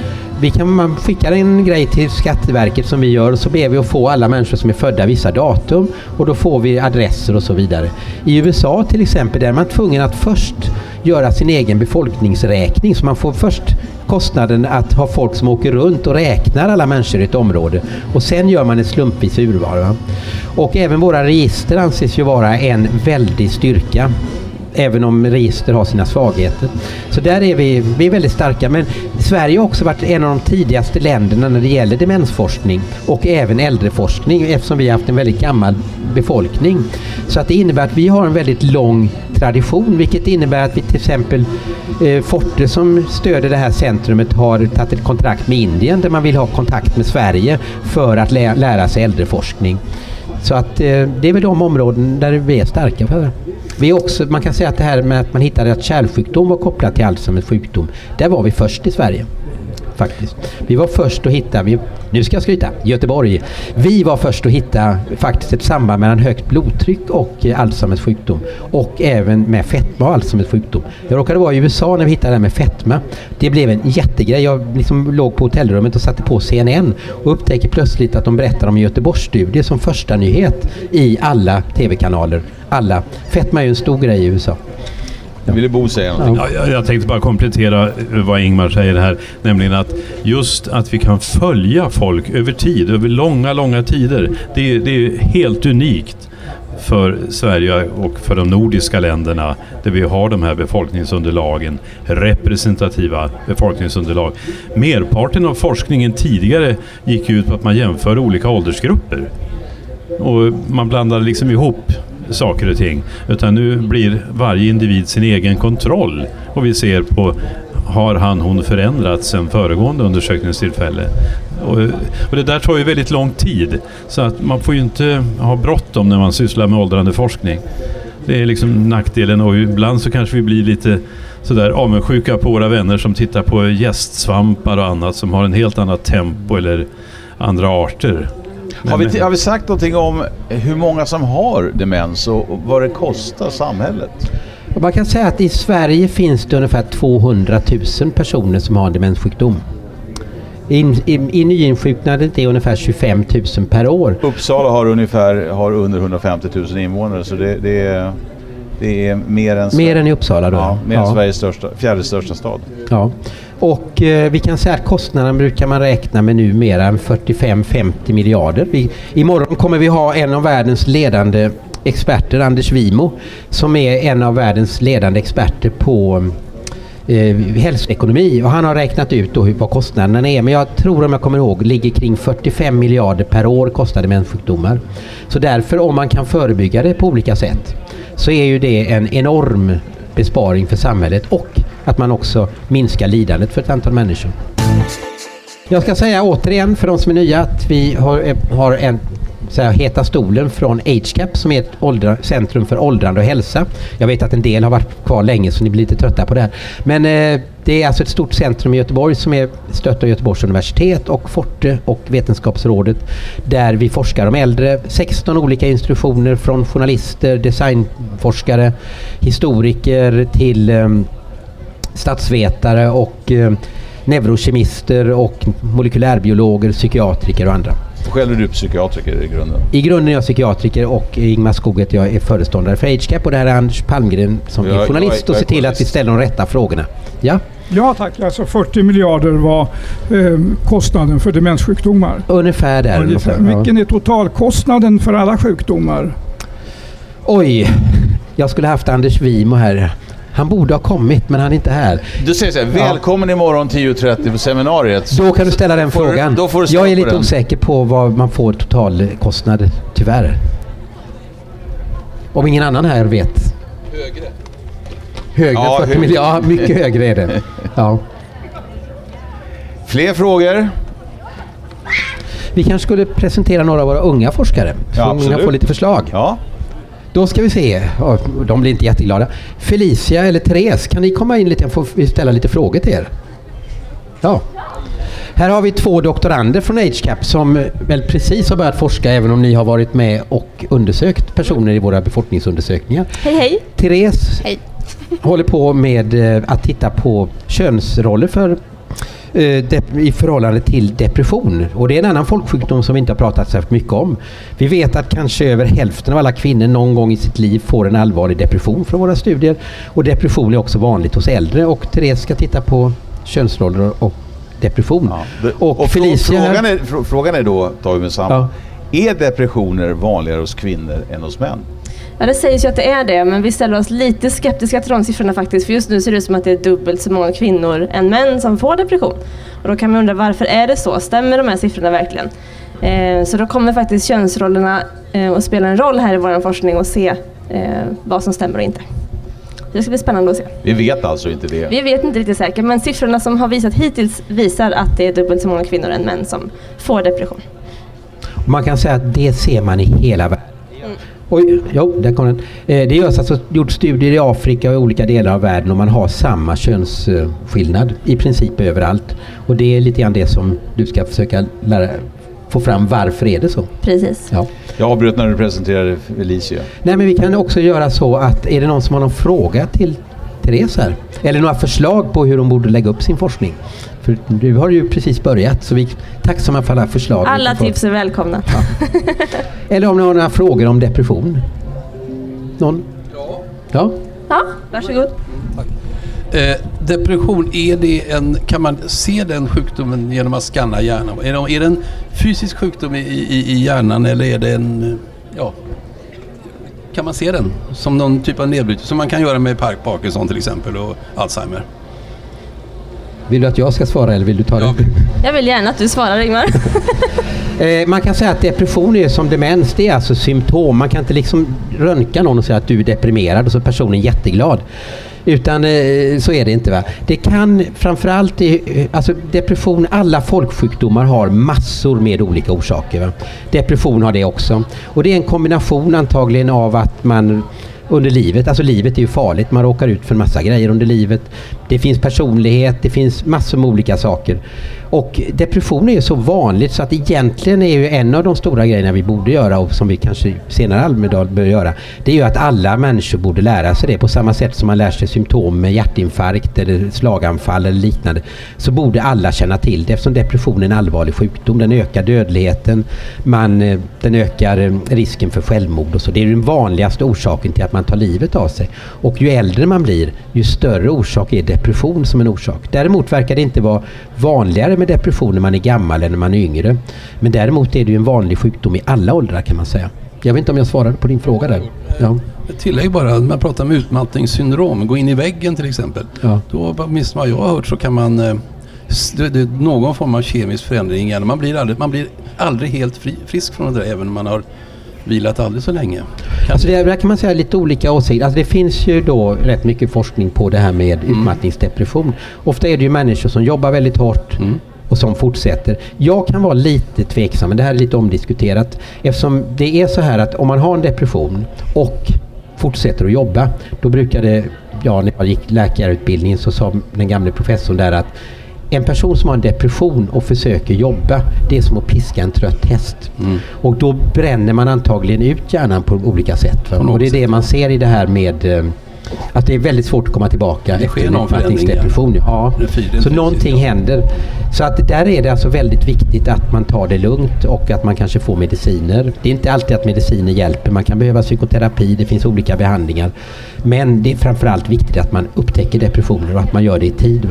vi kan, man skickar en grej till Skatteverket som vi gör och så ber vi att få alla människor som är födda vissa datum och då får vi adresser och så vidare. I USA till exempel där är man tvungen att först göra sin egen befolkningsräkning så man får först kostnaden att ha folk som åker runt och räknar alla människor i ett område och sen gör man ett slumpvis urval. Va? Och även våra register anses ju vara en väldig styrka även om register har sina svagheter. Så där är vi, vi är väldigt starka. Men Sverige har också varit en av de tidigaste länderna när det gäller demensforskning och även äldreforskning eftersom vi har haft en väldigt gammal befolkning. Så att det innebär att vi har en väldigt lång tradition vilket innebär att vi till exempel eh, Forte som stöder det här centrumet har tagit ett kontrakt med Indien där man vill ha kontakt med Sverige för att lä- lära sig äldreforskning. Så att eh, det är väl de områden där vi är starka för. Vi också, man kan säga att det här med att man hittade att kärlsjukdom var kopplat till Alzheimers sjukdom. Där var vi först i Sverige. Faktiskt. Vi var först att hitta, vi, nu ska jag skryta, Göteborg. Vi var först att hitta faktiskt ett samband mellan högt blodtryck och eh, Alzheimers sjukdom. Och även med fetma och Alzheimers sjukdom. Jag råkade vara i USA när vi hittade det här med fetma. Det blev en jättegrej. Jag liksom låg på hotellrummet och satte på CNN och upptäcker plötsligt att de berättar om Göteborgsstudier Göteborgsstudie som första nyhet i alla tv-kanaler. Alla. Fetma är ju en stor grej i USA. Ville Bo säga någonting? Ja, jag, jag tänkte bara komplettera vad Ingmar säger här. Nämligen att just att vi kan följa folk över tid, över långa, långa tider. Det, är- det är helt unikt för Sverige och för de nordiska länderna där vi har de här befolkningsunderlagen, representativa befolkningsunderlag. Merparten av forskningen tidigare gick ut på att man jämför olika åldersgrupper. Och man blandar liksom ihop saker och ting. Utan nu blir varje individ sin egen kontroll. Och vi ser på har han hon förändrats sedan föregående undersökningstillfälle. Och, och det där tar ju väldigt lång tid. Så att man får ju inte ha bråttom när man sysslar med åldrande forskning. Det är liksom nackdelen och ibland så kanske vi blir lite sådär avundsjuka på våra vänner som tittar på gästsvampar och annat som har en helt annat tempo eller andra arter. Har vi, har vi sagt någonting om hur många som har demens och vad det kostar samhället? Man kan säga att i Sverige finns det ungefär 200 000 personer som har en demenssjukdom. In, i, i nyinsjuknandet är ungefär 25 000 per år. Uppsala har ungefär har under 150 000 invånare så det, det, är, det är mer än, Mer än i Uppsala då? ja, mer än Ja. Sveriges största, fjärde största stad. Ja. Och eh, vi kan säga att kostnaden brukar man räkna med numera 45-50 miljarder. Vi, imorgon kommer vi ha en av världens ledande experter, Anders Wimo, som är en av världens ledande experter på eh, hälsoekonomi och han har räknat ut då hur, vad kostnaderna är. Men jag tror om jag kommer ihåg ligger kring 45 miljarder per år kostar demenssjukdomar. Så därför om man kan förebygga det på olika sätt så är ju det en enorm besparing för samhället och att man också minskar lidandet för ett antal människor. Jag ska säga återigen för de som är nya att vi har, har en så här, Heta stolen från AgeCap som är ett åldra, centrum för åldrande och hälsa. Jag vet att en del har varit kvar länge så ni blir lite trötta på det här. Men eh, det är alltså ett stort centrum i Göteborg som är stött av Göteborgs universitet och Forte och Vetenskapsrådet där vi forskar om äldre. 16 olika institutioner från journalister, designforskare, historiker till eh, statsvetare och eh, neurokemister och molekylärbiologer, psykiatriker och andra. Själv är du psykiatriker i grunden. I grunden är jag psykiatriker och Ingmar Skog heter jag är föreståndare för HCAP och det här är Anders Palmgren som Jag- är journalist jag är- och ser jag till att vi ställer de rätta frågorna. Ja, Ja tack, alltså 40 miljarder var eh, kostnaden för demenssjukdomar. ungefär där. Ungefär. Vilken är totalkostnaden för alla sjukdomar? Oj, jag skulle haft Anders Wimo här. Han borde ha kommit men han är inte här. Du säger så här, Ja. välkommen imorgon 10.30 på seminariet. Då kan du ställa den Får frågan. Då får du svar jag är på lite den. osäker på vad man får totalkostnad, tyvärr. Om ingen annan här vet. Högre. Högre Ja, 40 högre. miljarder, ja mycket högre är det. Ja. Fler frågor? Vi kanske skulle presentera några av våra unga forskare. Så Ja, absolut. får lite förslag. Ja. Då ska vi se. De blir inte jätteglada. Felicia eller Therese, kan ni komma in lite? Jag får ställa lite frågor till er. Ja. Här har vi två doktorander från HCAP som väl precis har börjat forska även om ni har varit med och undersökt personer i våra befolkningsundersökningar. Hej hej! Therese Hej. håller på med eh, att titta på könsroller för i förhållande till depression. Och det är en annan folksjukdom som vi inte har pratat särskilt mycket om. Vi vet att kanske över hälften av alla kvinnor någon gång i sitt liv får en allvarlig depression från våra studier. Och depression är också vanligt hos äldre och Therese ska titta på könsroller och depression. och, Och Felicia... frågan, är, fr- frågan är då, med samman. Är depressioner vanligare hos kvinnor än hos män? Ja, det sägs ju att det är det, men vi ställer oss lite skeptiska till de siffrorna faktiskt. För just nu ser det ut som att det är dubbelt så många kvinnor än män som får depression. Och då kan man undra varför är det så? Stämmer de här siffrorna verkligen? Eh, så då kommer faktiskt könsrollerna eh, att spela en roll här i vår forskning och se eh, vad som stämmer och inte. Det ska bli spännande att se. Vi vet alltså inte det. Vi vet inte riktigt säkert, men siffrorna som har visat hittills visar att det är dubbelt så många kvinnor än män som får depression. Man kan säga att det ser man i hela världen. Oj, jo, där kom den. Eh, Det görs alltså gjort studier i Afrika och i olika delar av världen och man har samma könsskillnad i princip överallt. Och det är lite grann det som du ska försöka lära, få fram. Varför är det så? Precis. Ja. Jag avbröt när du presenterade Felicia. Nej, men vi kan också göra så att är det någon som har någon fråga till Therese här? Eller några förslag på hur de borde lägga upp sin forskning? För du har ju precis börjat så vi är tacksamma för alla förslag. Alla tips är välkomna. Eller om ni har några frågor om depression? Någon? Ja. Ja, varsågod. Eh, depression, är det en, kan man se den sjukdomen genom att skanna hjärnan? Är det, är det en fysisk sjukdom i, i, i hjärnan eller är det en, ja, kan man se den som någon typ av nedbrytning som man kan göra med Park Parkinson till exempel och Alzheimer? Vill du att jag ska svara eller vill du ta det? Jag vill gärna att du svarar Ingmar. Eh, man kan säga att depression är som demens, det är alltså symptom. Man kan inte liksom röntga någon och säga att du är deprimerad och så är personen jätteglad. Utan eh, så är det inte. Va? Det kan framförallt, i, eh, alltså depression, alla folksjukdomar har massor med olika orsaker. Va? Depression har det också. Och det är en kombination antagligen av att man under livet, alltså livet är ju farligt, man råkar ut för en massa grejer under livet. Det finns personlighet, det finns massor med olika saker. Och depression är ju så vanligt så att egentligen är ju en av de stora grejerna vi borde göra och som vi kanske senare Almedal bör göra. Det är ju att alla människor borde lära sig det på samma sätt som man lär sig symptom med hjärtinfarkt eller slaganfall eller liknande. Så borde alla känna till det eftersom depression är en allvarlig sjukdom. Den ökar dödligheten, man, eh, den ökar eh, risken för självmord och så. Det är den vanligaste orsaken till att man tar livet av sig. Och ju äldre man blir, ju större orsak är depression som en orsak. Däremot verkar det inte vara vanligare med depression när man är gammal än när man är yngre. Men däremot är det ju en vanlig sjukdom i alla åldrar kan man säga. Jag vet inte om jag svarade på din fråga där. Ja. Tillägg bara, när man pratar om utmattningssyndrom, gå in i väggen till exempel. Ja. Då, åtminstone vad jag har hört, så kan man eh, det, det, är någon form av kemisk förändring. Man blir aldrig, man blir aldrig helt fri, frisk från det där, även om man har vilat aldrig så länge. Alltså det, där kan man säga lite olika åsikter. Alltså det finns ju då rätt mycket forskning på det här med utmattningsdepression. Ofta är det ju människor som jobbar väldigt hårt och som fortsätter. Jag kan vara lite tveksam, men det här är lite omdiskuterat. Eftersom det är så här att om man har en depression och fortsätter att jobba, då brukar det, ja när jag gick läkarutbildningen så sa den gamle professorn där att en person som har en depression och försöker jobba, det är som att piska en trött häst. Och då bränner man antagligen ut hjärnan på olika sätt. Va? Och det är det man ser i det här med eh, att det är väldigt svårt att komma tillbaka Det efter en utmattningsdepression. Ja. Så någonting händer. Så att där är det alltså väldigt viktigt att man tar det lugnt och att man kanske får mediciner. Det är inte alltid att mediciner hjälper. Man kan behöva psykoterapi, det finns olika behandlingar. Men det är framförallt viktigt att man upptäcker depressioner och att man gör det i tid.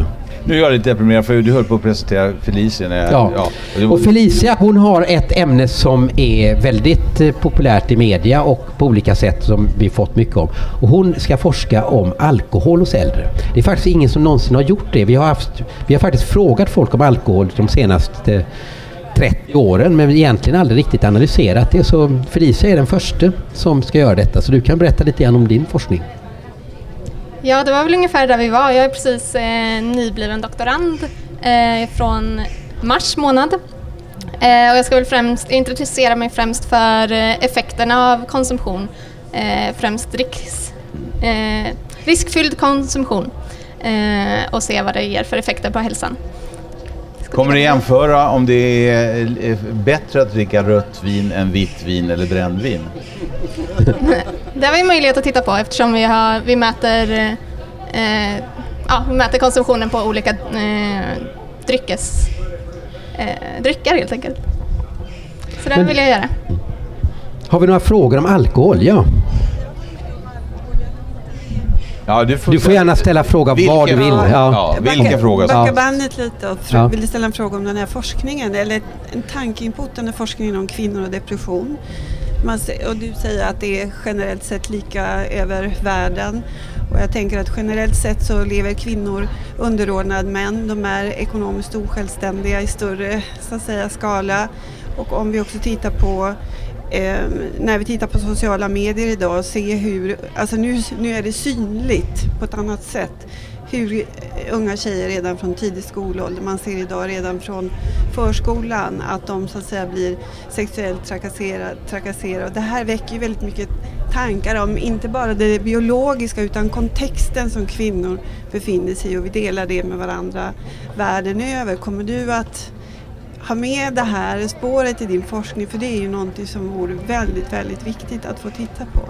Nu är jag lite deprimerad för du höll på att presentera Felicia. När jag, Ja. det- Och Felicia hon har ett ämne som är väldigt eh, populärt i media och på olika sätt som vi fått mycket om. Och hon ska forska om alkohol hos äldre. Det är faktiskt ingen som någonsin har gjort det. Vi har, haft, vi har faktiskt frågat folk om alkohol de senaste 30 åren men egentligen aldrig riktigt analyserat det. Så Felicia är den första som ska göra detta. Så du kan berätta lite grann om din forskning. Ja, det var väl ungefär där vi var. Jag är precis eh, nybliven doktorand eh, från mars månad. Eh, och jag ska väl främst intressera mig främst för eh, effekterna av konsumtion, eh, främst riks, eh, riskfylld konsumtion eh, och se vad det ger för effekter på hälsan. Kommer du jämföra om det är eh, bättre att dricka rött vin än vitt vin eller brännvin? Det har vi möjlighet att titta på eftersom vi, har, vi, mäter, eh, ja, vi mäter konsumtionen på olika eh, dryckes, eh, drycker helt enkelt. Så det vill jag göra. Har vi några frågor om alkohol? Ja. Ja, du, får Du får gärna ställa fråga vad du vill. Ja. Ja, vilken fråga som Backa bandet lite och Ja. vill ställa en fråga om den här forskningen eller en tankeinput om den forskningen om kvinnor och depression. Man, och du säger att det är generellt sett lika över världen. Och jag tänker att generellt sett så lever kvinnor underordnad män. De är ekonomiskt osjälvständiga i större så att säga, skala. Och om vi också tittar på eh, när vi tittar på sociala medier idag och ser hur, alltså nu, nu är det synligt på ett annat sätt hur unga tjejer redan från tidig skolålder, man ser idag redan från förskolan att de så att säga blir sexuellt trakasserade. trakasserade. Och det här väcker ju väldigt mycket tankar om inte bara det biologiska utan kontexten som kvinnor befinner sig i och vi delar det med varandra världen över. Kommer du att ha med det här spåret i din forskning för det är ju någonting som vore väldigt, väldigt viktigt att få titta på.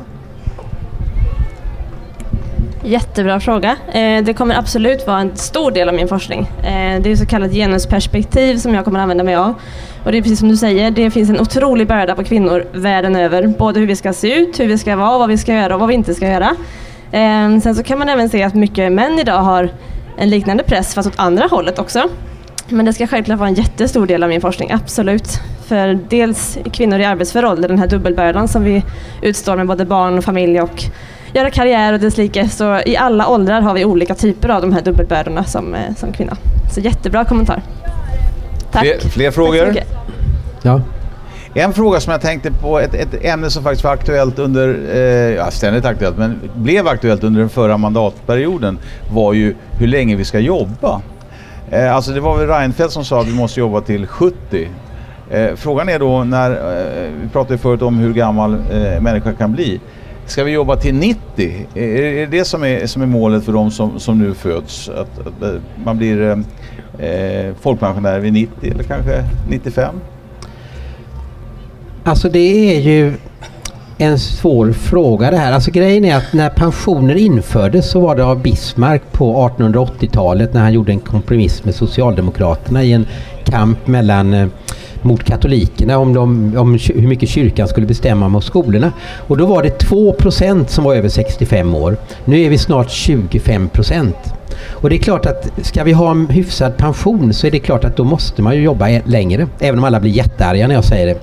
Jättebra fråga. Eh, det kommer absolut vara en stor del av min forskning. Eh, det är så kallat genusperspektiv som jag kommer använda mig av. Och det är precis som du säger, det finns en otrolig börda på kvinnor världen över. Både hur vi ska se ut, hur vi ska vara, vad vi ska göra och vad vi inte ska göra. Eh, sen så kan man även se att mycket män idag har en liknande press fast åt andra hållet också. Men det ska självklart vara en jättestor del av min forskning, absolut. För dels kvinnor i arbetsför ålder, den här dubbelbördan som vi utstår med både barn och familj och göra karriär och desslike. Så i alla åldrar har vi olika typer av de här dubbelbördorna som, eh, som kvinna. Så jättebra kommentar. Tack. Fler, fler Tack frågor? mycket. Ja. En fråga som jag tänkte på, ett, ett ämne som faktiskt var aktuellt under, eh, ja, ständigt aktuellt, men blev aktuellt under den förra mandatperioden var ju hur länge vi ska jobba. Eh, alltså det var väl Reinfeldt som sa att vi måste jobba till 70. Eh, frågan är då när, eh, vi pratade ju förut om hur gammal eh, människa kan bli. Ska vi jobba till 90? Eh, är är det det som är, som är målet för de som, som nu föds? Att, att eh, man blir, eh, eh folkpensionär vid 90 eller kanske 95? Alltså det är ju en svår fråga det här. Alltså grejen är att när pensioner infördes så var det av Bismarck på 1880-talet när han gjorde en kompromiss med Socialdemokraterna i en kamp mellan eh, mot katolikerna om, de, om hur mycket kyrkan skulle bestämma om skolorna. Och då var det 2% som var över 65 år. Nu är vi snart 25 och det är klart att ska vi ha en hyfsad pension så är det klart att då måste man ju jobba e- längre. Även om alla blir jättearga när jag säger det.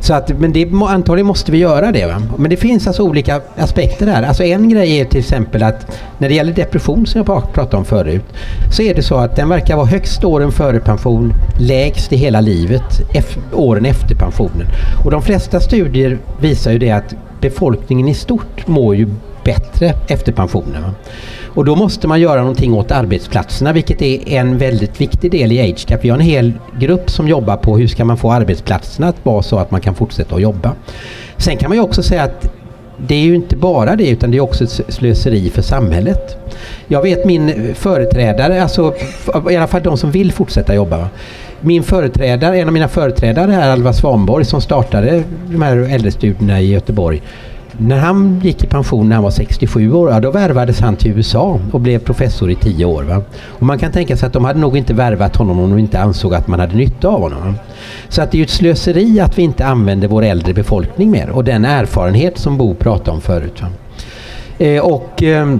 Så att, men det, antagligen måste vi göra det. Va? Men det finns alltså olika aspekter där. Alltså en grej är till exempel att när det gäller depression som jag pratade om förut så är det så att den verkar vara högst åren före pension, lägst i hela livet åren efter pensionen. Och de flesta studier visar ju det att befolkningen i stort mår ju bättre efter pensionen. Va? Och då måste man göra någonting åt arbetsplatserna vilket är en väldigt viktig del i AgeCap. Vi har en hel grupp som jobbar på hur ska man få arbetsplatserna att vara så att man kan fortsätta att jobba. Sen kan man ju också säga att det är ju inte bara det utan det är också ett slöseri för samhället. Jag vet min företrädare, alltså i alla fall de som vill fortsätta jobba. Min företrädare, en av mina företrädare här, Alva Svanborg, som startade de här äldrestudierna i Göteborg när han gick i pension när han var 67 år, ja, då värvades han till USA och blev professor i 10 år. Va? Och man kan tänka sig att de hade nog inte värvat honom om de inte ansåg att man hade nytta av honom. Va? Så att det är ju ett slöseri att vi inte använder vår äldre befolkning mer och den erfarenhet som Bo pratade om förut. Eh, och... Eh,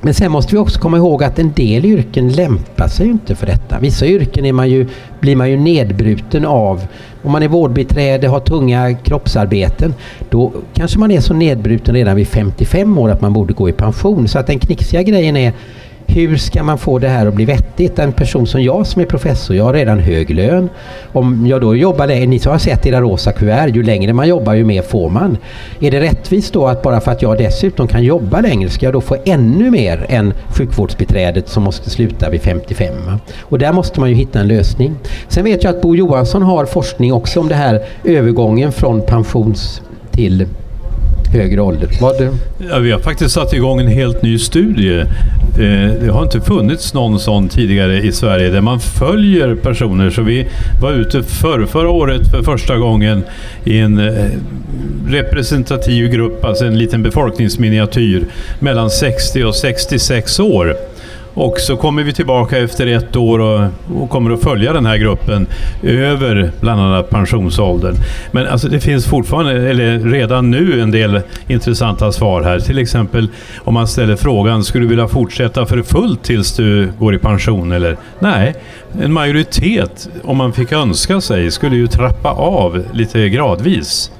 men sen måste vi också komma ihåg att en del yrken lämpar sig inte för detta. Vissa yrken är man ju, blir man ju nedbruten av. Om man är vårdbiträde, har tunga kroppsarbeten, då kanske man är så nedbruten redan vid 55 år att man borde gå i pension. Så att den knixiga grejen är hur ska man få det här att bli vettigt? En person som jag som är professor, jag har redan hög lön. Om jag då jobbar längre, ni har sett era rosa kuvert, ju längre man jobbar ju mer får man. Är det rättvist då att bara för att jag dessutom kan jobba längre ska jag då få ännu mer än sjukvårdsbiträdet som måste sluta vid 55? Och där måste man ju hitta en lösning. Sen vet jag att Bo Johansson har forskning också om det här övergången från pensions till högre ålder. Det... ja, vi har faktiskt satt igång en helt ny studie. Eh, det, har inte funnits någon sån tidigare i Sverige där man följer personer. Så vi var ute för, förra året för första gången i en eh, representativ grupp, alltså en liten befolkningsminiatyr mellan 60 och 66 år. Och så kommer vi tillbaka efter ett år och, och, kommer att följa den här gruppen över bland annat pensionsåldern. Men alltså det finns fortfarande, eller redan nu, en del intressanta svar här. Till exempel om man ställer frågan, skulle du vilja fortsätta för fullt tills du går i pension? Eller nej, en majoritet, om man fick önska sig, skulle ju trappa av lite gradvis.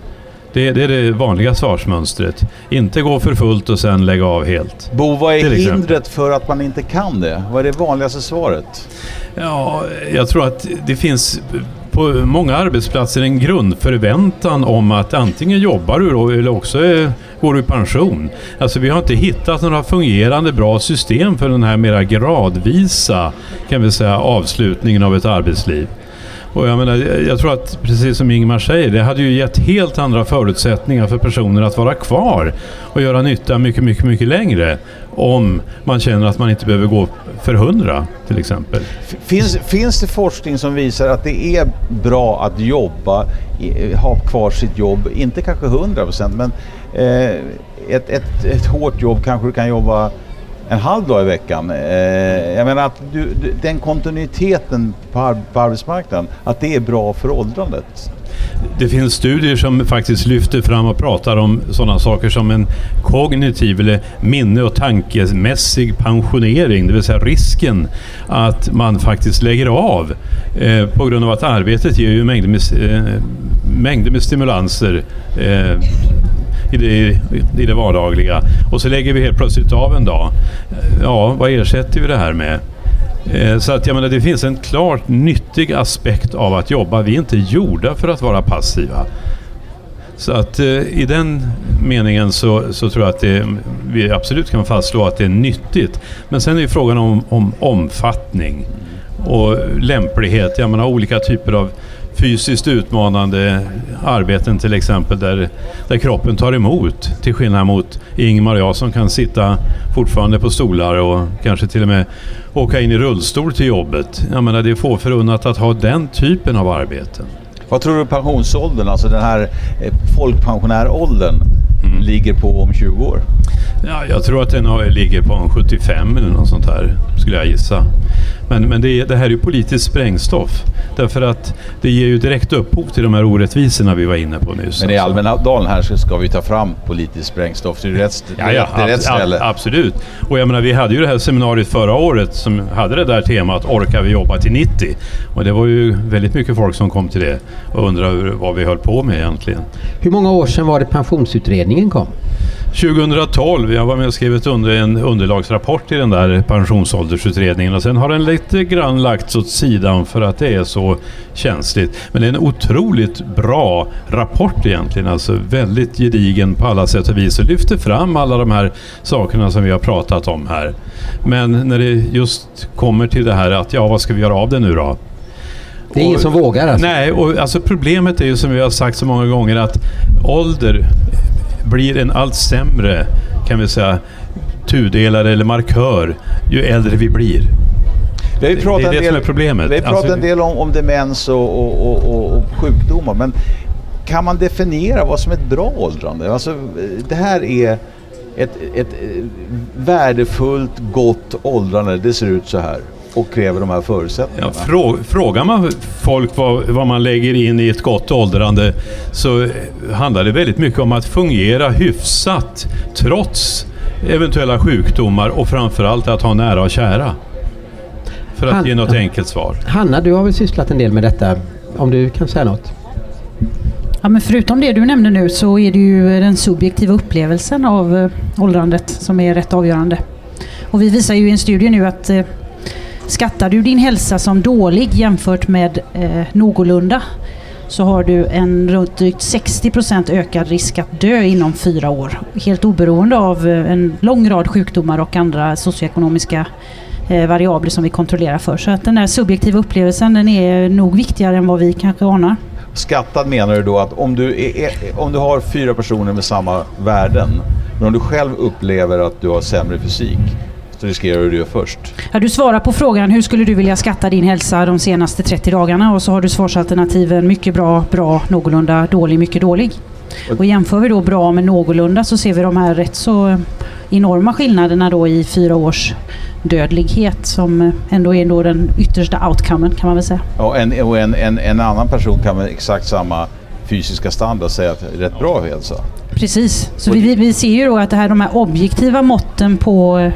Det, det, är det vanliga svarsmönstret. Inte gå för fullt och sen lägga av helt. Bo, vad är hindret för att man inte kan det? Vad är det vanligaste svaret? Ja, jag tror att det finns på många arbetsplatser en grundförväntan om att antingen jobbar du då eller också går du i pension. Alltså vi har inte hittat några fungerande bra system för den här mera gradvisa kan vi säga, avslutningen av ett arbetsliv. Och jag, menar, jag tror att, precis som Ingmar säger, det hade ju gett helt andra förutsättningar för personer att vara kvar och göra nytta mycket, mycket, mycket längre om man känner att man inte behöver gå för hundra till exempel. Finns, finns det forskning som visar att det är bra att jobba, ha kvar sitt jobb, inte kanske hundra procent, men eh, ett, ett, ett hårt jobb kanske du kan jobba en halv dag i veckan. Eh, jag menar att du, den kontinuiteten på, ar på arbetsmarknaden, att det är bra för åldrandet. Det finns studier som faktiskt lyfter fram och pratar om sådana saker som en kognitiv eller minne och tankemässig pensionering, det vill säga risken att man faktiskt lägger av eh, på grund av att arbetet ger ju mängder med, eh, mängder med stimulanser eh, i det, i det vardagliga. Och så lägger vi helt plötsligt av en dag. Ja, vad ersätter vi det här med? Eh, så att jag menar, det finns en klart nyttig aspekt av att jobba. Vi är inte gjorda för att vara passiva. Så att eh, i den meningen så, så tror jag att det, vi absolut kan fastslå att det är nyttigt. Men sen är ju frågan om, om omfattning och lämplighet. Jag menar olika typer av fysiskt utmanande arbeten till exempel där, där kroppen tar emot. Till skillnad mot Ingmar och jag som kan sitta fortfarande på stolar och kanske till och med åka in i rullstol till jobbet. Jag menar det är få förunnat att ha den typen av arbeten. Vad tror du pensionsåldern, alltså den här eh, folkpensionäråldern, folkpensionäråldern, ligger på om 20 år? Ja, jag tror att den har, ligger på en 75 eller något sånt här, skulle jag gissa. Men, men det, det här är ju politiskt sprängstoff. Därför att det ger ju direkt upphov till de här orättvisorna vi var inne på nyss. Men i Almedalen här så ska vi ta fram politiskt sprängstoff. Det är rätt, det är Ja, ja, rätt, ställe. absolut. Och jag menar, vi hade ju det här seminariet förra året som hade det där temat Orkar vi jobba till 90? Och det var ju väldigt mycket folk som kom till det och undrade vad vi höll på med egentligen. Hur många år sedan var det pensionsutredningen kom? 2012, jag var med och skrev ett under, en underlagsrapport i den där pensionsåldersutredningen och sen har den lite grann lagts åt sidan för att det är så känsligt. Men det är en otroligt bra rapport egentligen, alltså väldigt gedigen på alla sätt och vis och lyfter fram alla de här sakerna som vi har pratat om här. Men när det just kommer till det här att ja, vad ska vi göra av det nu då? Det är ingen som vågar alltså? Nej, och alltså problemet är ju som vi har sagt så många gånger att ålder blir en allt sämre, kan vi säga, tudelare eller markör ju äldre vi blir. Vi har ju Det- pratat det är det en del, är problemet. Vi har pratat Alltså- en del om, om demens och, och, och, och, och sjukdomar, men kan man definiera vad som är ett bra åldrande? Alltså, det här är ett, ett eh, värdefullt, gott åldrande. Det ser ut så här och kräver de här förutsättningarna. Ja, frå, frågar man folk vad, vad man lägger in i ett gott åldrande så handlar det väldigt mycket om att fungera hyfsat trots eventuella sjukdomar och framförallt att ha nära och kära. För att Han- ge något enkelt svar. Hanna, du har väl sysslat en del med detta? Om du kan säga något? Ja, men förutom det du nämnde nu så är det ju den subjektiva upplevelsen av eh, åldrandet som är rätt avgörande. Och vi visar ju i en studie nu att eh, skattar du din hälsa som dålig jämfört med eh, någorlunda så har du en runt drygt 60% ökad risk att dö inom fyra år. Helt oberoende av eh, en lång rad sjukdomar och andra socioekonomiska eh, variabler som vi kontrollerar för. Så att den där subjektiva upplevelsen den är nog viktigare än vad vi kanske anar. Skattad menar du då att om du, är, om du har fyra personer med samma värden, men om du själv upplever att du har sämre fysik, så riskerar du det först. Ja, du svarar på frågan hur skulle du vilja skatta din hälsa de senaste 30 dagarna och så har du svarsalternativen mycket bra, bra, någorlunda, dålig, mycket dålig. Och jämför vi då bra med någorlunda så ser vi de här rätt så enorma skillnaderna då i fyra års dödlighet som ändå är då den yttersta outcomen kan man väl säga. Ja, en, och en, en, en annan person kan med exakt samma fysiska standard säga att det är rätt bra hälsa. Precis, så vi, vi- ser ju då att det här, de här objektiva måtten på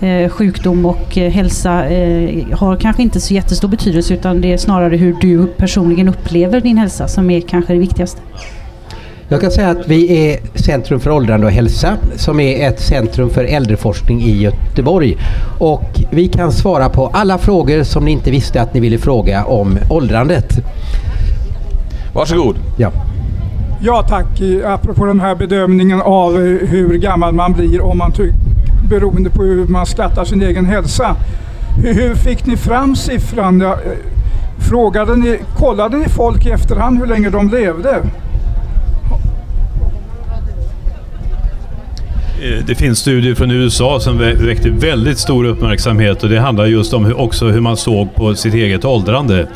eh, sjukdom och eh, hälsa eh, har kanske inte så jättestor betydelse utan det är snarare hur du personligen upplever din hälsa som är kanske det viktigaste. Jag kan säga att vi är Centrum för åldrande och hälsa som är ett centrum för äldreforskning i Göteborg. Och vi kan svara på alla frågor som ni inte visste att ni ville fråga om åldrandet. Varsågod. Ja. Ja tack, apropå den här bedömningen av eh, hur gammal man blir om man ty- beroende på hur man skattar sin egen hälsa. Hur, hur fick ni fram siffran? Eh, Frågade ni, kollade ni folk i efterhand hur länge de levde? Eh, det finns studier från USA som väckte väldigt stor uppmärksamhet och det handlar just om hur, också hur man såg på sitt eget åldrande.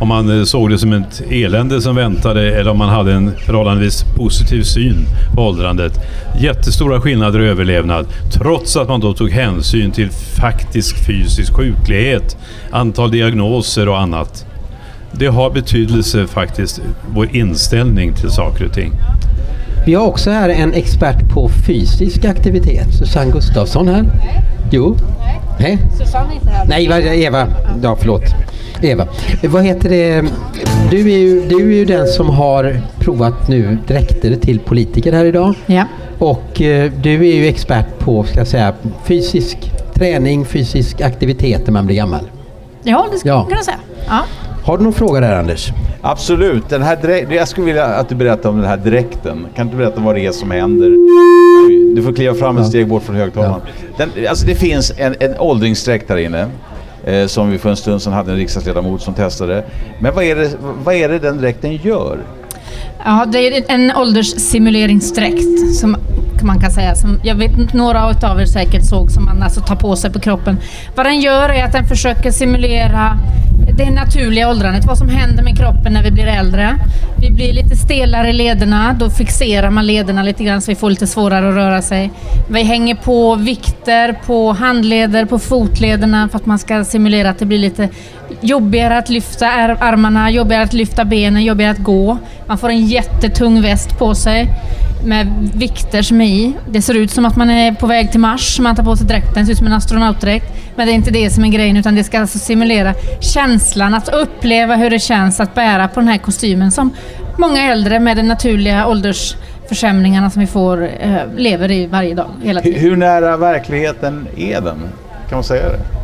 Om man eh, såg det som ett elände som väntade eller om man hade en förhållandevis positiv syn på åldrandet. Jättestora skillnader i överlevnad trots att man då tog hänsyn till faktisk fysisk sjuklighet, antal diagnoser och annat. Det har betydelse faktiskt, vår inställning till saker och ting. Vi har också här en expert på fysisk aktivitet, Susanne Gustafsson här. Jo. Nej. Susanne är inte här. Nej, Eva. Ja, förlåt. Eva. Vad heter det? Du är, ju, du är ju den som har provat nu dräkter till politiker här idag. Ja. Och eh, du är ju expert på, ska jag säga, fysisk träning, fysisk aktivitet när man blir gammal. Ja, det skulle Ja. man kunna säga. Ja. Har du någon fråga där Anders? Absolut. Den här jag skulle vilja att du berättar om den här dräkten. Kan du berätta vad det är som händer? Du får kliva fram ett steg bort från högtalaren. Den, alltså det finns en, en åldringsdräkt här inne. eh, som vi för en stund sedan hade en riksdagsledamot som testade. Men vad är det, vad är det den dräkten gör? Ja, det är en ålderssimuleringsdräkt som man kan säga. Som jag vet några av er säkert såg som man alltså tar på sig på kroppen. Vad den gör är att den försöker simulera det naturliga åldrandet, vad som händer med kroppen när vi blir äldre. Vi blir lite stelare i lederna, då fixerar man lederna lite grann så vi får lite svårare att röra sig. Vi hänger på vikter på handleder, på fotlederna för att man ska simulera att det blir lite jobbigare att lyfta armarna, jobbigare att lyfta benen, jobbigare att gå. Man får en jättetung väst på sig med vikter som är i. Det ser ut som att man är på väg till Mars. Man tar på sig dräkten, det ser ut som en astronautdräkt. Men det är inte det som är grejen, utan det ska alltså simulera känslan, att uppleva hur det känns att bära på den här kostymen som många äldre med den naturliga åldersförsämringarna som vi får eh, lever i varje dag, hela tiden. Hur nära verkligheten är den? Kan man säga det?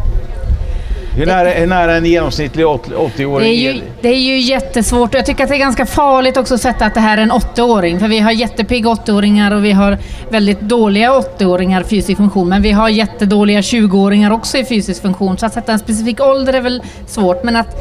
Hur nära, hur nära en genomsnittlig 80-åring det är, ju, det är ju jättesvårt jag tycker att det är ganska farligt också att sätta att det här är en 80-åring. För vi har jättepigga 80-åringar och vi har väldigt dåliga 80-åringar i fysisk funktion. Men vi har jättedåliga 20-åringar också i fysisk funktion. Så att sätta en specifik ålder är väl svårt. Men att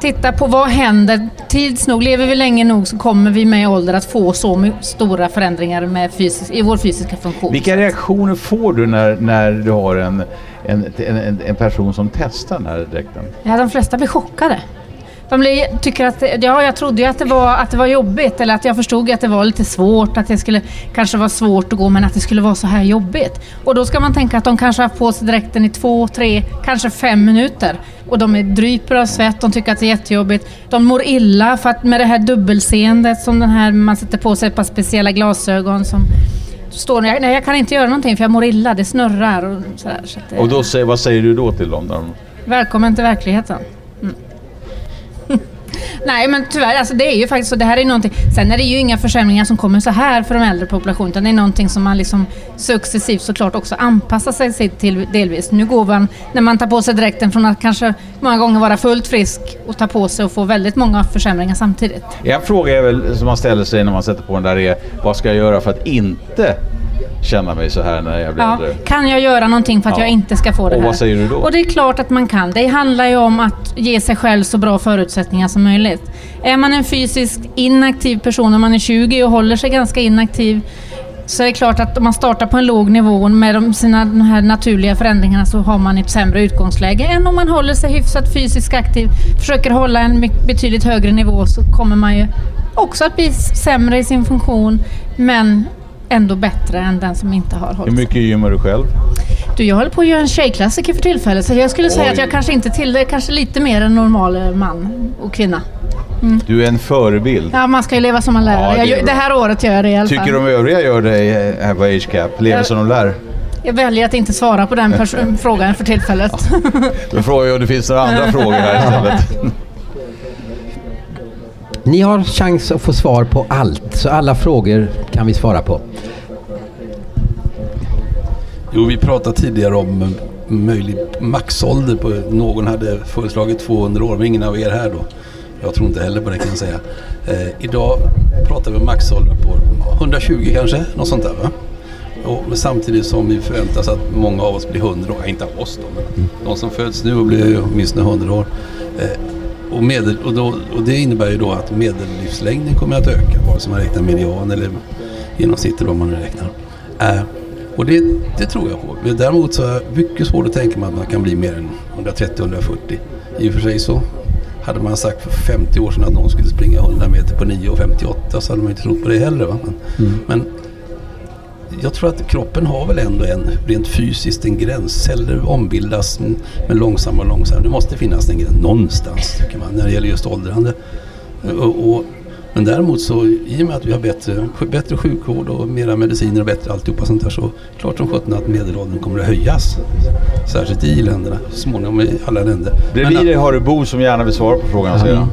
titta på vad händer. Tids nog, lever vi länge nog så kommer vi med ålder att få så stora förändringar med fysisk, i vår fysiska funktion. Vilka reaktioner får du när, när du har en en, en, en person som testar den här dräkten? Ja, de flesta blir chockade. De blir, tycker att, ja, jag trodde ju att det, var, att det var jobbigt eller att jag förstod att det var lite svårt, att det skulle kanske vara svårt att gå men att det skulle vara så här jobbigt. Och då ska man tänka att de kanske har på sig dräkten i två, tre, kanske fem minuter. Och de är dryper av svett, de tycker att det är jättejobbigt. De mår illa för att med det här dubbelseendet som den här, man sätter på sig ett par speciella glasögon som står nej, nej jag kan inte göra någonting för jag mår illa, det snurrar och sådär. Så och då, vad säger du då till dem? Där? Välkommen till verkligheten. Nej men tyvärr, alltså det är ju faktiskt så. Det här är någonting. Sen är det ju inga försämringar som kommer så här för de äldre populationen. Utan det är någonting som man liksom successivt såklart också anpassar sig till delvis. Nu går man, när man tar på sig dräkten från att kanske många gånger vara fullt frisk och ta på sig och få väldigt många försämringar samtidigt. En fråga är väl, som man ställer sig när man sätter på den där är vad ska jag göra för att inte känna mig så här när jag blir ja, äldre. Kan jag göra någonting för att ja. jag inte ska få det här? Och vad säger du då? Och det är klart att man kan. Det handlar ju om att ge sig själv så bra förutsättningar som möjligt. Är man en fysiskt inaktiv person, om man är 20 och håller sig ganska inaktiv, så är det klart att om man startar på en låg nivå med de, sina de här naturliga förändringarna så har man ett sämre utgångsläge än om man håller sig hyfsat fysiskt aktiv, försöker hålla en betydligt högre nivå så kommer man ju också att bli sämre i sin funktion men ändå bättre än den som inte har hållit Hur mycket gymmar du själv? Du, jag håller på att göra en tjejklassiker för tillfället så jag skulle Oj. säga att jag kanske inte till kanske lite mer än normal man och kvinna. Mm. Du är en förebild. Ja, man ska ju leva som man lär. Ja, det, jag, det, här året gör jag det i alla fall. Tycker de övriga gör det här på H-Cap? Lever jag, som de lär? Jag väljer att inte svara på den frågan för tillfället. Då frågar jag om det finns några andra frågor här istället. Ni har chans att få svar på allt, så alla frågor kan vi svara på. Jo, vi pratade tidigare om möjlig maxålder. På, någon hade föreslagit 200 år, men ingen av er här då. Jag tror inte heller på det kan jag säga. Eh, idag pratar vi om maxålder på 120 kanske, något sånt där va? Och samtidigt som vi förväntas att många av oss blir 100 år, inte av oss då, men de som föds nu och blir åtminstone 100 år. Eh, och, medel, och, då, och, det innebär ju då att medellivslängden kommer att öka, vare sig man räknar median eller genomsnitt eller vad man räknar. Äh, och det, det, tror jag på. Men däremot så är det mycket svårt att tänka mig att man kan bli mer än 130-140. I och för sig så hade man sagt för 50 år sedan att någon skulle springa 100 meter på 9.58 så hade man inte trott på det heller. Men, mm. men jag tror att kroppen har väl ändå en rent fysiskt en gräns. Celler ombildas men långsammare och långsammare. Det måste finnas en gräns någonstans tycker man när det gäller just åldrande. Och, och, men däremot så i och med att vi har bättre, bättre sjukvård och mera mediciner och bättre alltihopa sånt där så klart som sjutton att medelåldern kommer att höjas. Särskilt i länderna, småningom i alla länder. Bredvid dig har du Bo som gärna vill svara på frågan. Ja,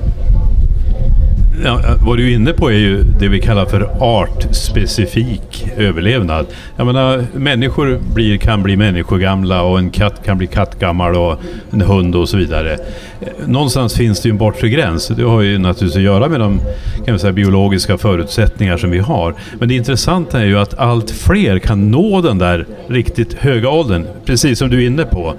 Ja, vad du är inne på är ju det vi kallar för artspecifik överlevnad. Jag menar, människor blir, kan bli människogamla och en katt kan bli kattgammal och en hund och så vidare. Någonstans finns det ju en bortre gräns. Det har ju naturligtvis att göra med de kan säga, biologiska förutsättningar som vi har. Men det intressanta är ju att allt fler kan nå den där riktigt höga åldern, precis som du är inne på.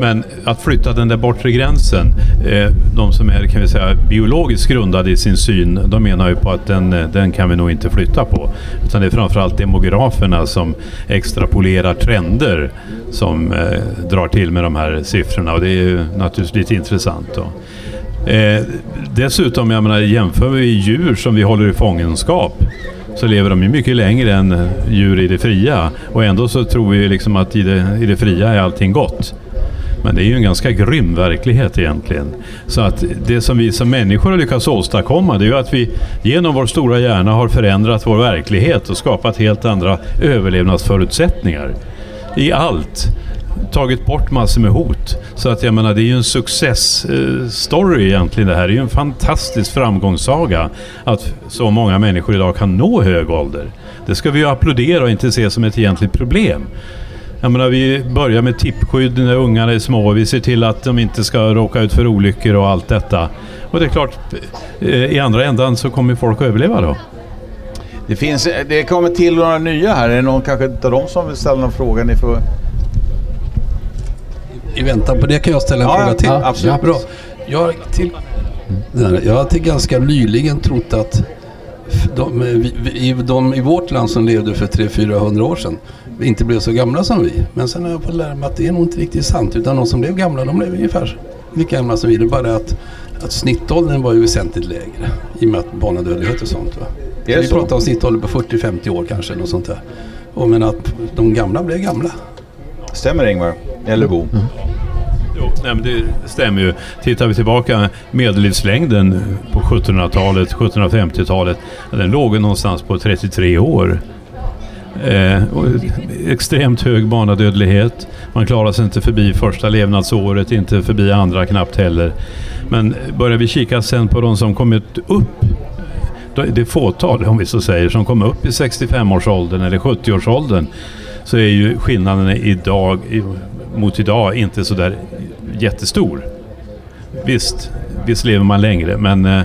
Men att flytta den där bortre gränsen, eh, de som är kan vi säga, biologiskt grundade i sin syn, de menar ju på att den, den kan vi nog inte flytta på. Utan det är framförallt demograferna som extrapolerar trender som eh, drar till med de här siffrorna och det är ju naturligtvis lite intressant. Då. Eh, dessutom, jag menar, jämför vi djur som vi håller i fångenskap så lever de ju mycket längre än djur i det fria. Och ändå så tror vi liksom att i det, i det fria är allting gott. Men det är ju en ganska grym verklighet egentligen. Så att det som vi som människor har lyckats åstadkomma det är ju att vi genom vår stora hjärna har förändrat vår verklighet och skapat helt andra överlevnadsförutsättningar. I allt tagit bort massor med hot. Så att jag menar, det är ju en success-story eh, egentligen det här. Det är ju en fantastisk framgångssaga att så många människor idag kan nå hög ålder. Det ska vi ju applådera och inte se som ett egentligt problem. Jag menar, vi börjar med tippskydd när ungarna är små. Vi ser till att de inte ska råka ut för olyckor och allt detta. Och det är klart, eh, i andra ändan så kommer folk att överleva då. Det, finns, det kommer till några nya här. Är det någon kanske av dem som vill ställa någon fråga? Ni får... I väntan på det kan jag ställa en Ja, fråga till. ja, absolut. Ja, bra. Jag till, jag har till ganska nyligen trott att de, vi- de i vårt land som levde för 300-400 år sedan inte blev så gamla som vi. Men sen har jag fått lära mig att det är nog inte riktigt sant. Utan de som blev gamla, de blev ungefär lika gamla som vi. Det är bara att, att snittåldern var ju väsentligt lägre. I och med att barnadödlighet och sånt. Va? Det vi så? pratar om snittålder på 40-50 år kanske. Något sånt där. Och men att de gamla blev gamla. Stämmer Ingvar? Eller Bo? Jo, nej, men det stämmer ju. Tittar vi tillbaka medellivslängden på 1700-talet, 1750-talet, den låg någonstans på 33 år. Eh, och extremt hög barnadödlighet. Man klarar sig inte förbi första levnadsåret, inte förbi andra knappt heller. Men börjar vi kika sen på de som kommit upp det fåtal, om vi så säger, som kom upp i 65-årsåldern eller 70-årsåldern så är ju skillnaden idag mot idag inte så där jättestor. Visst, visst lever man längre men eh,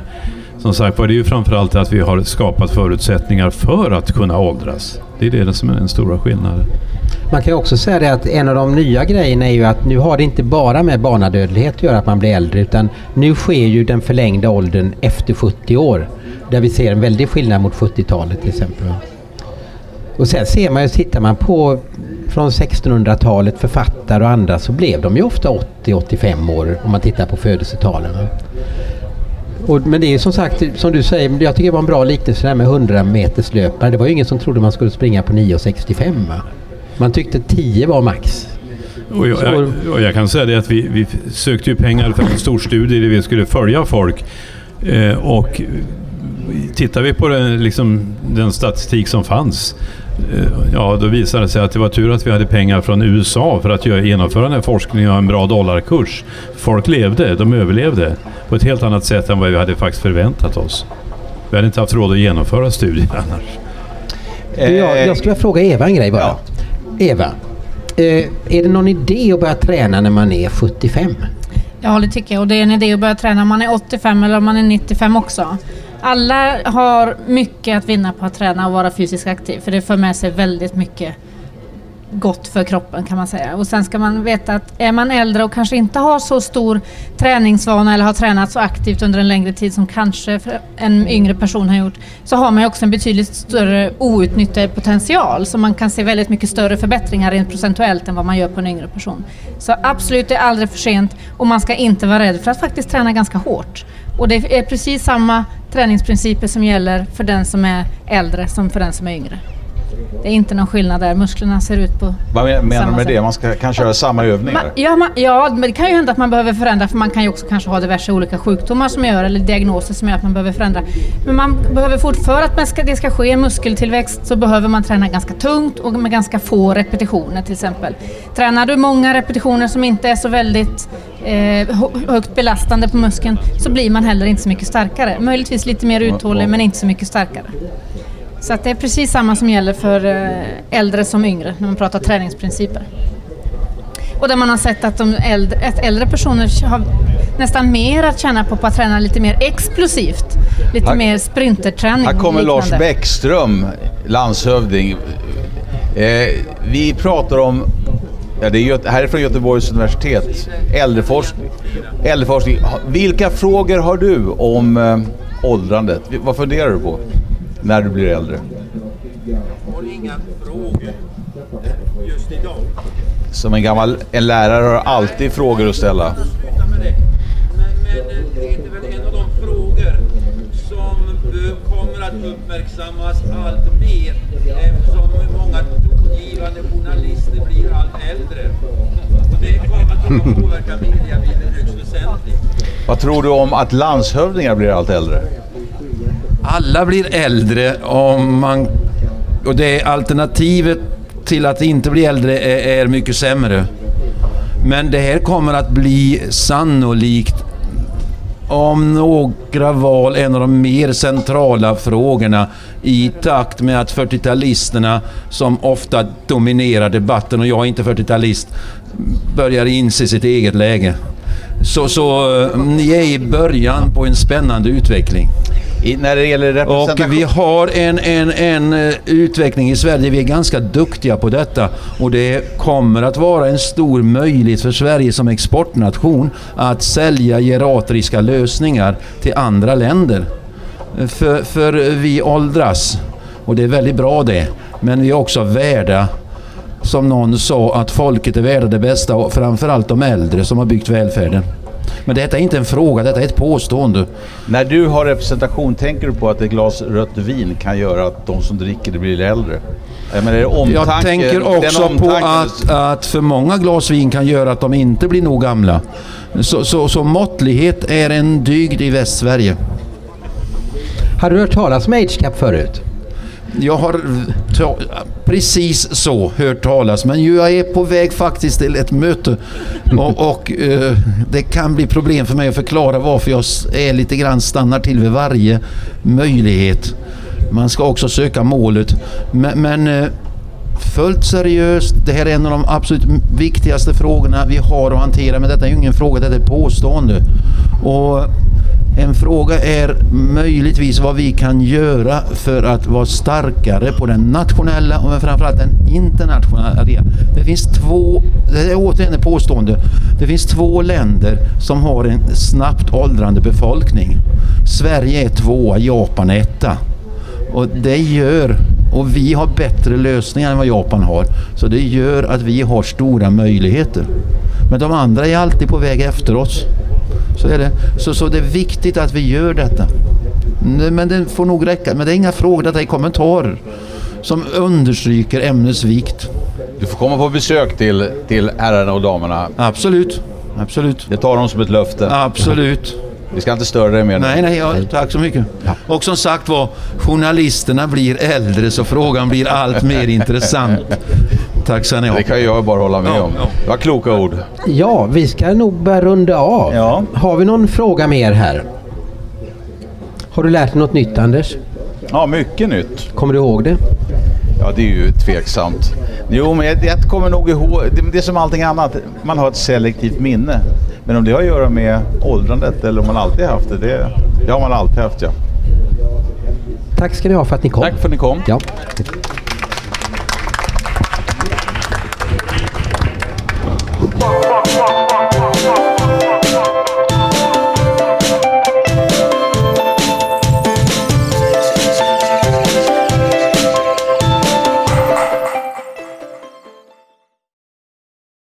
som sagt var det är ju framförallt att vi har skapat förutsättningar för att kunna åldras. Det är det som är den stora skillnaden. Man kan ju också säga det att en av de nya grejerna är ju att nu har det inte bara med barnadödlighet att göra att man blir äldre utan nu sker ju den förlängda åldern efter 70 år. Där vi ser en väldig skillnad mot 70-talet till exempel. Och sen ser man ju, tittar man på från 1600-talet författare och andra så blev de ju ofta 80-85 år om man tittar på födelsetalen. Och, men det är som sagt, som du säger, jag tycker det var en bra liknelse det här med 100 meterslöpare. Det var ju ingen som trodde man skulle springa på 9,65 va? Man tyckte 10 var max. Och jag, jag, och jag kan säga det att vi, vi sökte ju pengar för en stor studie där vi skulle följa folk. Eh, och tittar vi på den, liksom, den statistik som fanns Ja, då visade det sig att det var tur att vi hade pengar från USA för att göra, genomföra den här forskningen och en bra dollarkurs. Folk levde, de överlevde på ett helt annat sätt än vad vi hade faktiskt förväntat oss. Vi hade inte haft råd att genomföra studien annars. Du, Jag, jag skulle vilja fråga Eva en grej bara. Eva, eh, är det någon idé att börja träna när man är 75? Ja, det tycker jag. Och det är en idé att börja träna om man är 85 eller om man är 95 också. Alla har mycket att vinna på att träna och vara fysiskt aktiv. För det för med sig väldigt mycket gott för kroppen kan man säga. Och sen ska man veta att är man äldre och kanske inte har så stor träningsvana eller har tränat så aktivt under en längre tid som kanske en yngre person har gjort så har man ju också en betydligt större outnyttjad potential. Så man kan se väldigt mycket större förbättringar rent procentuellt än vad man gör på en yngre person. Så absolut, det är aldrig för sent och man ska inte vara rädd för att faktiskt träna ganska hårt. Och det är precis samma träningsprinciper som gäller för den som är äldre som för den som är yngre. Det är inte någon skillnad där. Musklerna ser ut på Vad men- menar du med sätt. det? Man ska kanske göra samma övningar? Man, ja, man, ja, men det kan ju hända att man behöver förändra för man kan ju också kanske ha diverse olika sjukdomar som gör eller diagnoser som gör att man behöver förändra. Men man behöver fort, för att man ska, det ska ske en muskeltillväxt så behöver man träna ganska tungt och med ganska få repetitioner till exempel. Tränar du många repetitioner som inte är så väldigt eh, hö- högt belastande på muskeln så blir man heller inte så mycket starkare. Möjligtvis lite mer uthållig men inte så mycket starkare. Så att det är precis samma som gäller för eh, äldre som yngre när man pratar träningsprinciper. Och där man har sett att, de äldre, att äldre personer har nästan mer att känna på, på att träna lite mer explosivt. Lite Här- mer sprinterträning. Här kommer Lars. Bäckström, landshövding. Eh, vi pratar om, ja, det är här är från Göteborgs universitet, äldreforskning. äldreforskning. Vilka frågor har du om eh, åldrandet? Vad funderar du på när du blir äldre? har inga frågor just idag. Som en gammal en lärare har alltid frågor att ställa. Men, men det är väl en av de frågor som eh, kommer att uppmärksammas allt mer eftersom många tongivande journalister blir allt äldre. Och det kommer att påverka mediabilden högst väsentligt. Vad tror du om att landshövdingar blir allt äldre? Alla blir äldre om man... Och det är alternativet till att inte bli äldre är, är mycket sämre. Men det här kommer att bli sannolikt om några val en av de mer centrala frågorna i takt med att 40-talisterna som ofta dominerar debatten och jag är inte 40-talist börjar inse sitt eget läge. Så, så eh, ni är i början på en spännande utveckling. I, när det gäller Och vi har en, en, en eh, utveckling i Sverige, vi är ganska duktiga på detta. Och det kommer att vara en stor möjlighet för Sverige som exportnation att sälja geriatriska lösningar till andra länder. Eh, för, för vi åldras. Och det är väldigt bra det, men vi är också värda som någon sa att folket är värda det bästa. Och framförallt de äldre som har byggt välfärden. Men detta är inte en fråga, detta är ett påstående. När du har representation, tänker du på att ett glas rött vin kan göra att de som dricker det blir äldre? Jag, menar, är det omtanke, Jag tänker också på att, att för många glas vin kan göra att de inte blir nog gamla. Så, så, så måttlighet är en dygd i Västsverige. Har du hört talas om Age Cup förut? Jag har precis så hört talas men jag är på väg faktiskt till ett möte och, och eh, det kan bli problem för mig att förklara varför jag är lite grann stannar till vid varje möjlighet. Man ska också söka målet. Men, men eh, fullt seriöst, det här är en av de absolut viktigaste frågorna vi har att hantera men detta är ju ingen fråga, detta är ett påstående. Och en fråga är möjligtvis vad vi kan göra för att vara starkare på den nationella och framförallt den internationella arenan. Det finns två, det är återigen ett påstående, det finns två länder som har en snabbt åldrande befolkning. Sverige är tvåa, Japan är etta. Och det gör, och vi har bättre lösningar än vad Japan har, så det gör att vi har stora möjligheter. Men de andra är alltid på väg efter oss. Så är det. Så, så det är viktigt att vi gör detta. Men det får nog räcka. Men det är inga frågor, detta är kommentarer som understryker ämnets vikt. Du får komma på besök till, till herrarna och damerna. Absolut. Absolut. Det tar de som ett löfte. Absolut. Vi ska inte störa dig mer nu. Nej, nej, ja, tack så mycket. Och som sagt var, journalisterna blir äldre så frågan blir allt mer intressant. Tack ska ni ha. Det kan jag bara hålla med om. Det var kloka ord. Ja, vi ska nog börja runda av. Har vi någon fråga mer här? Har du lärt dig något nytt Anders? Ja, mycket nytt. Kommer du ihåg det? Ja, det är ju tveksamt. Jo, men jag, jag kommer nog ihåg... Det, det är som allting annat. Man har ett selektivt minne. Men om det har att göra med åldrandet eller om man alltid haft det, det, det har man alltid haft ja. Tack ska ni ha för att ni kom. Tack för att ni kom. Ja.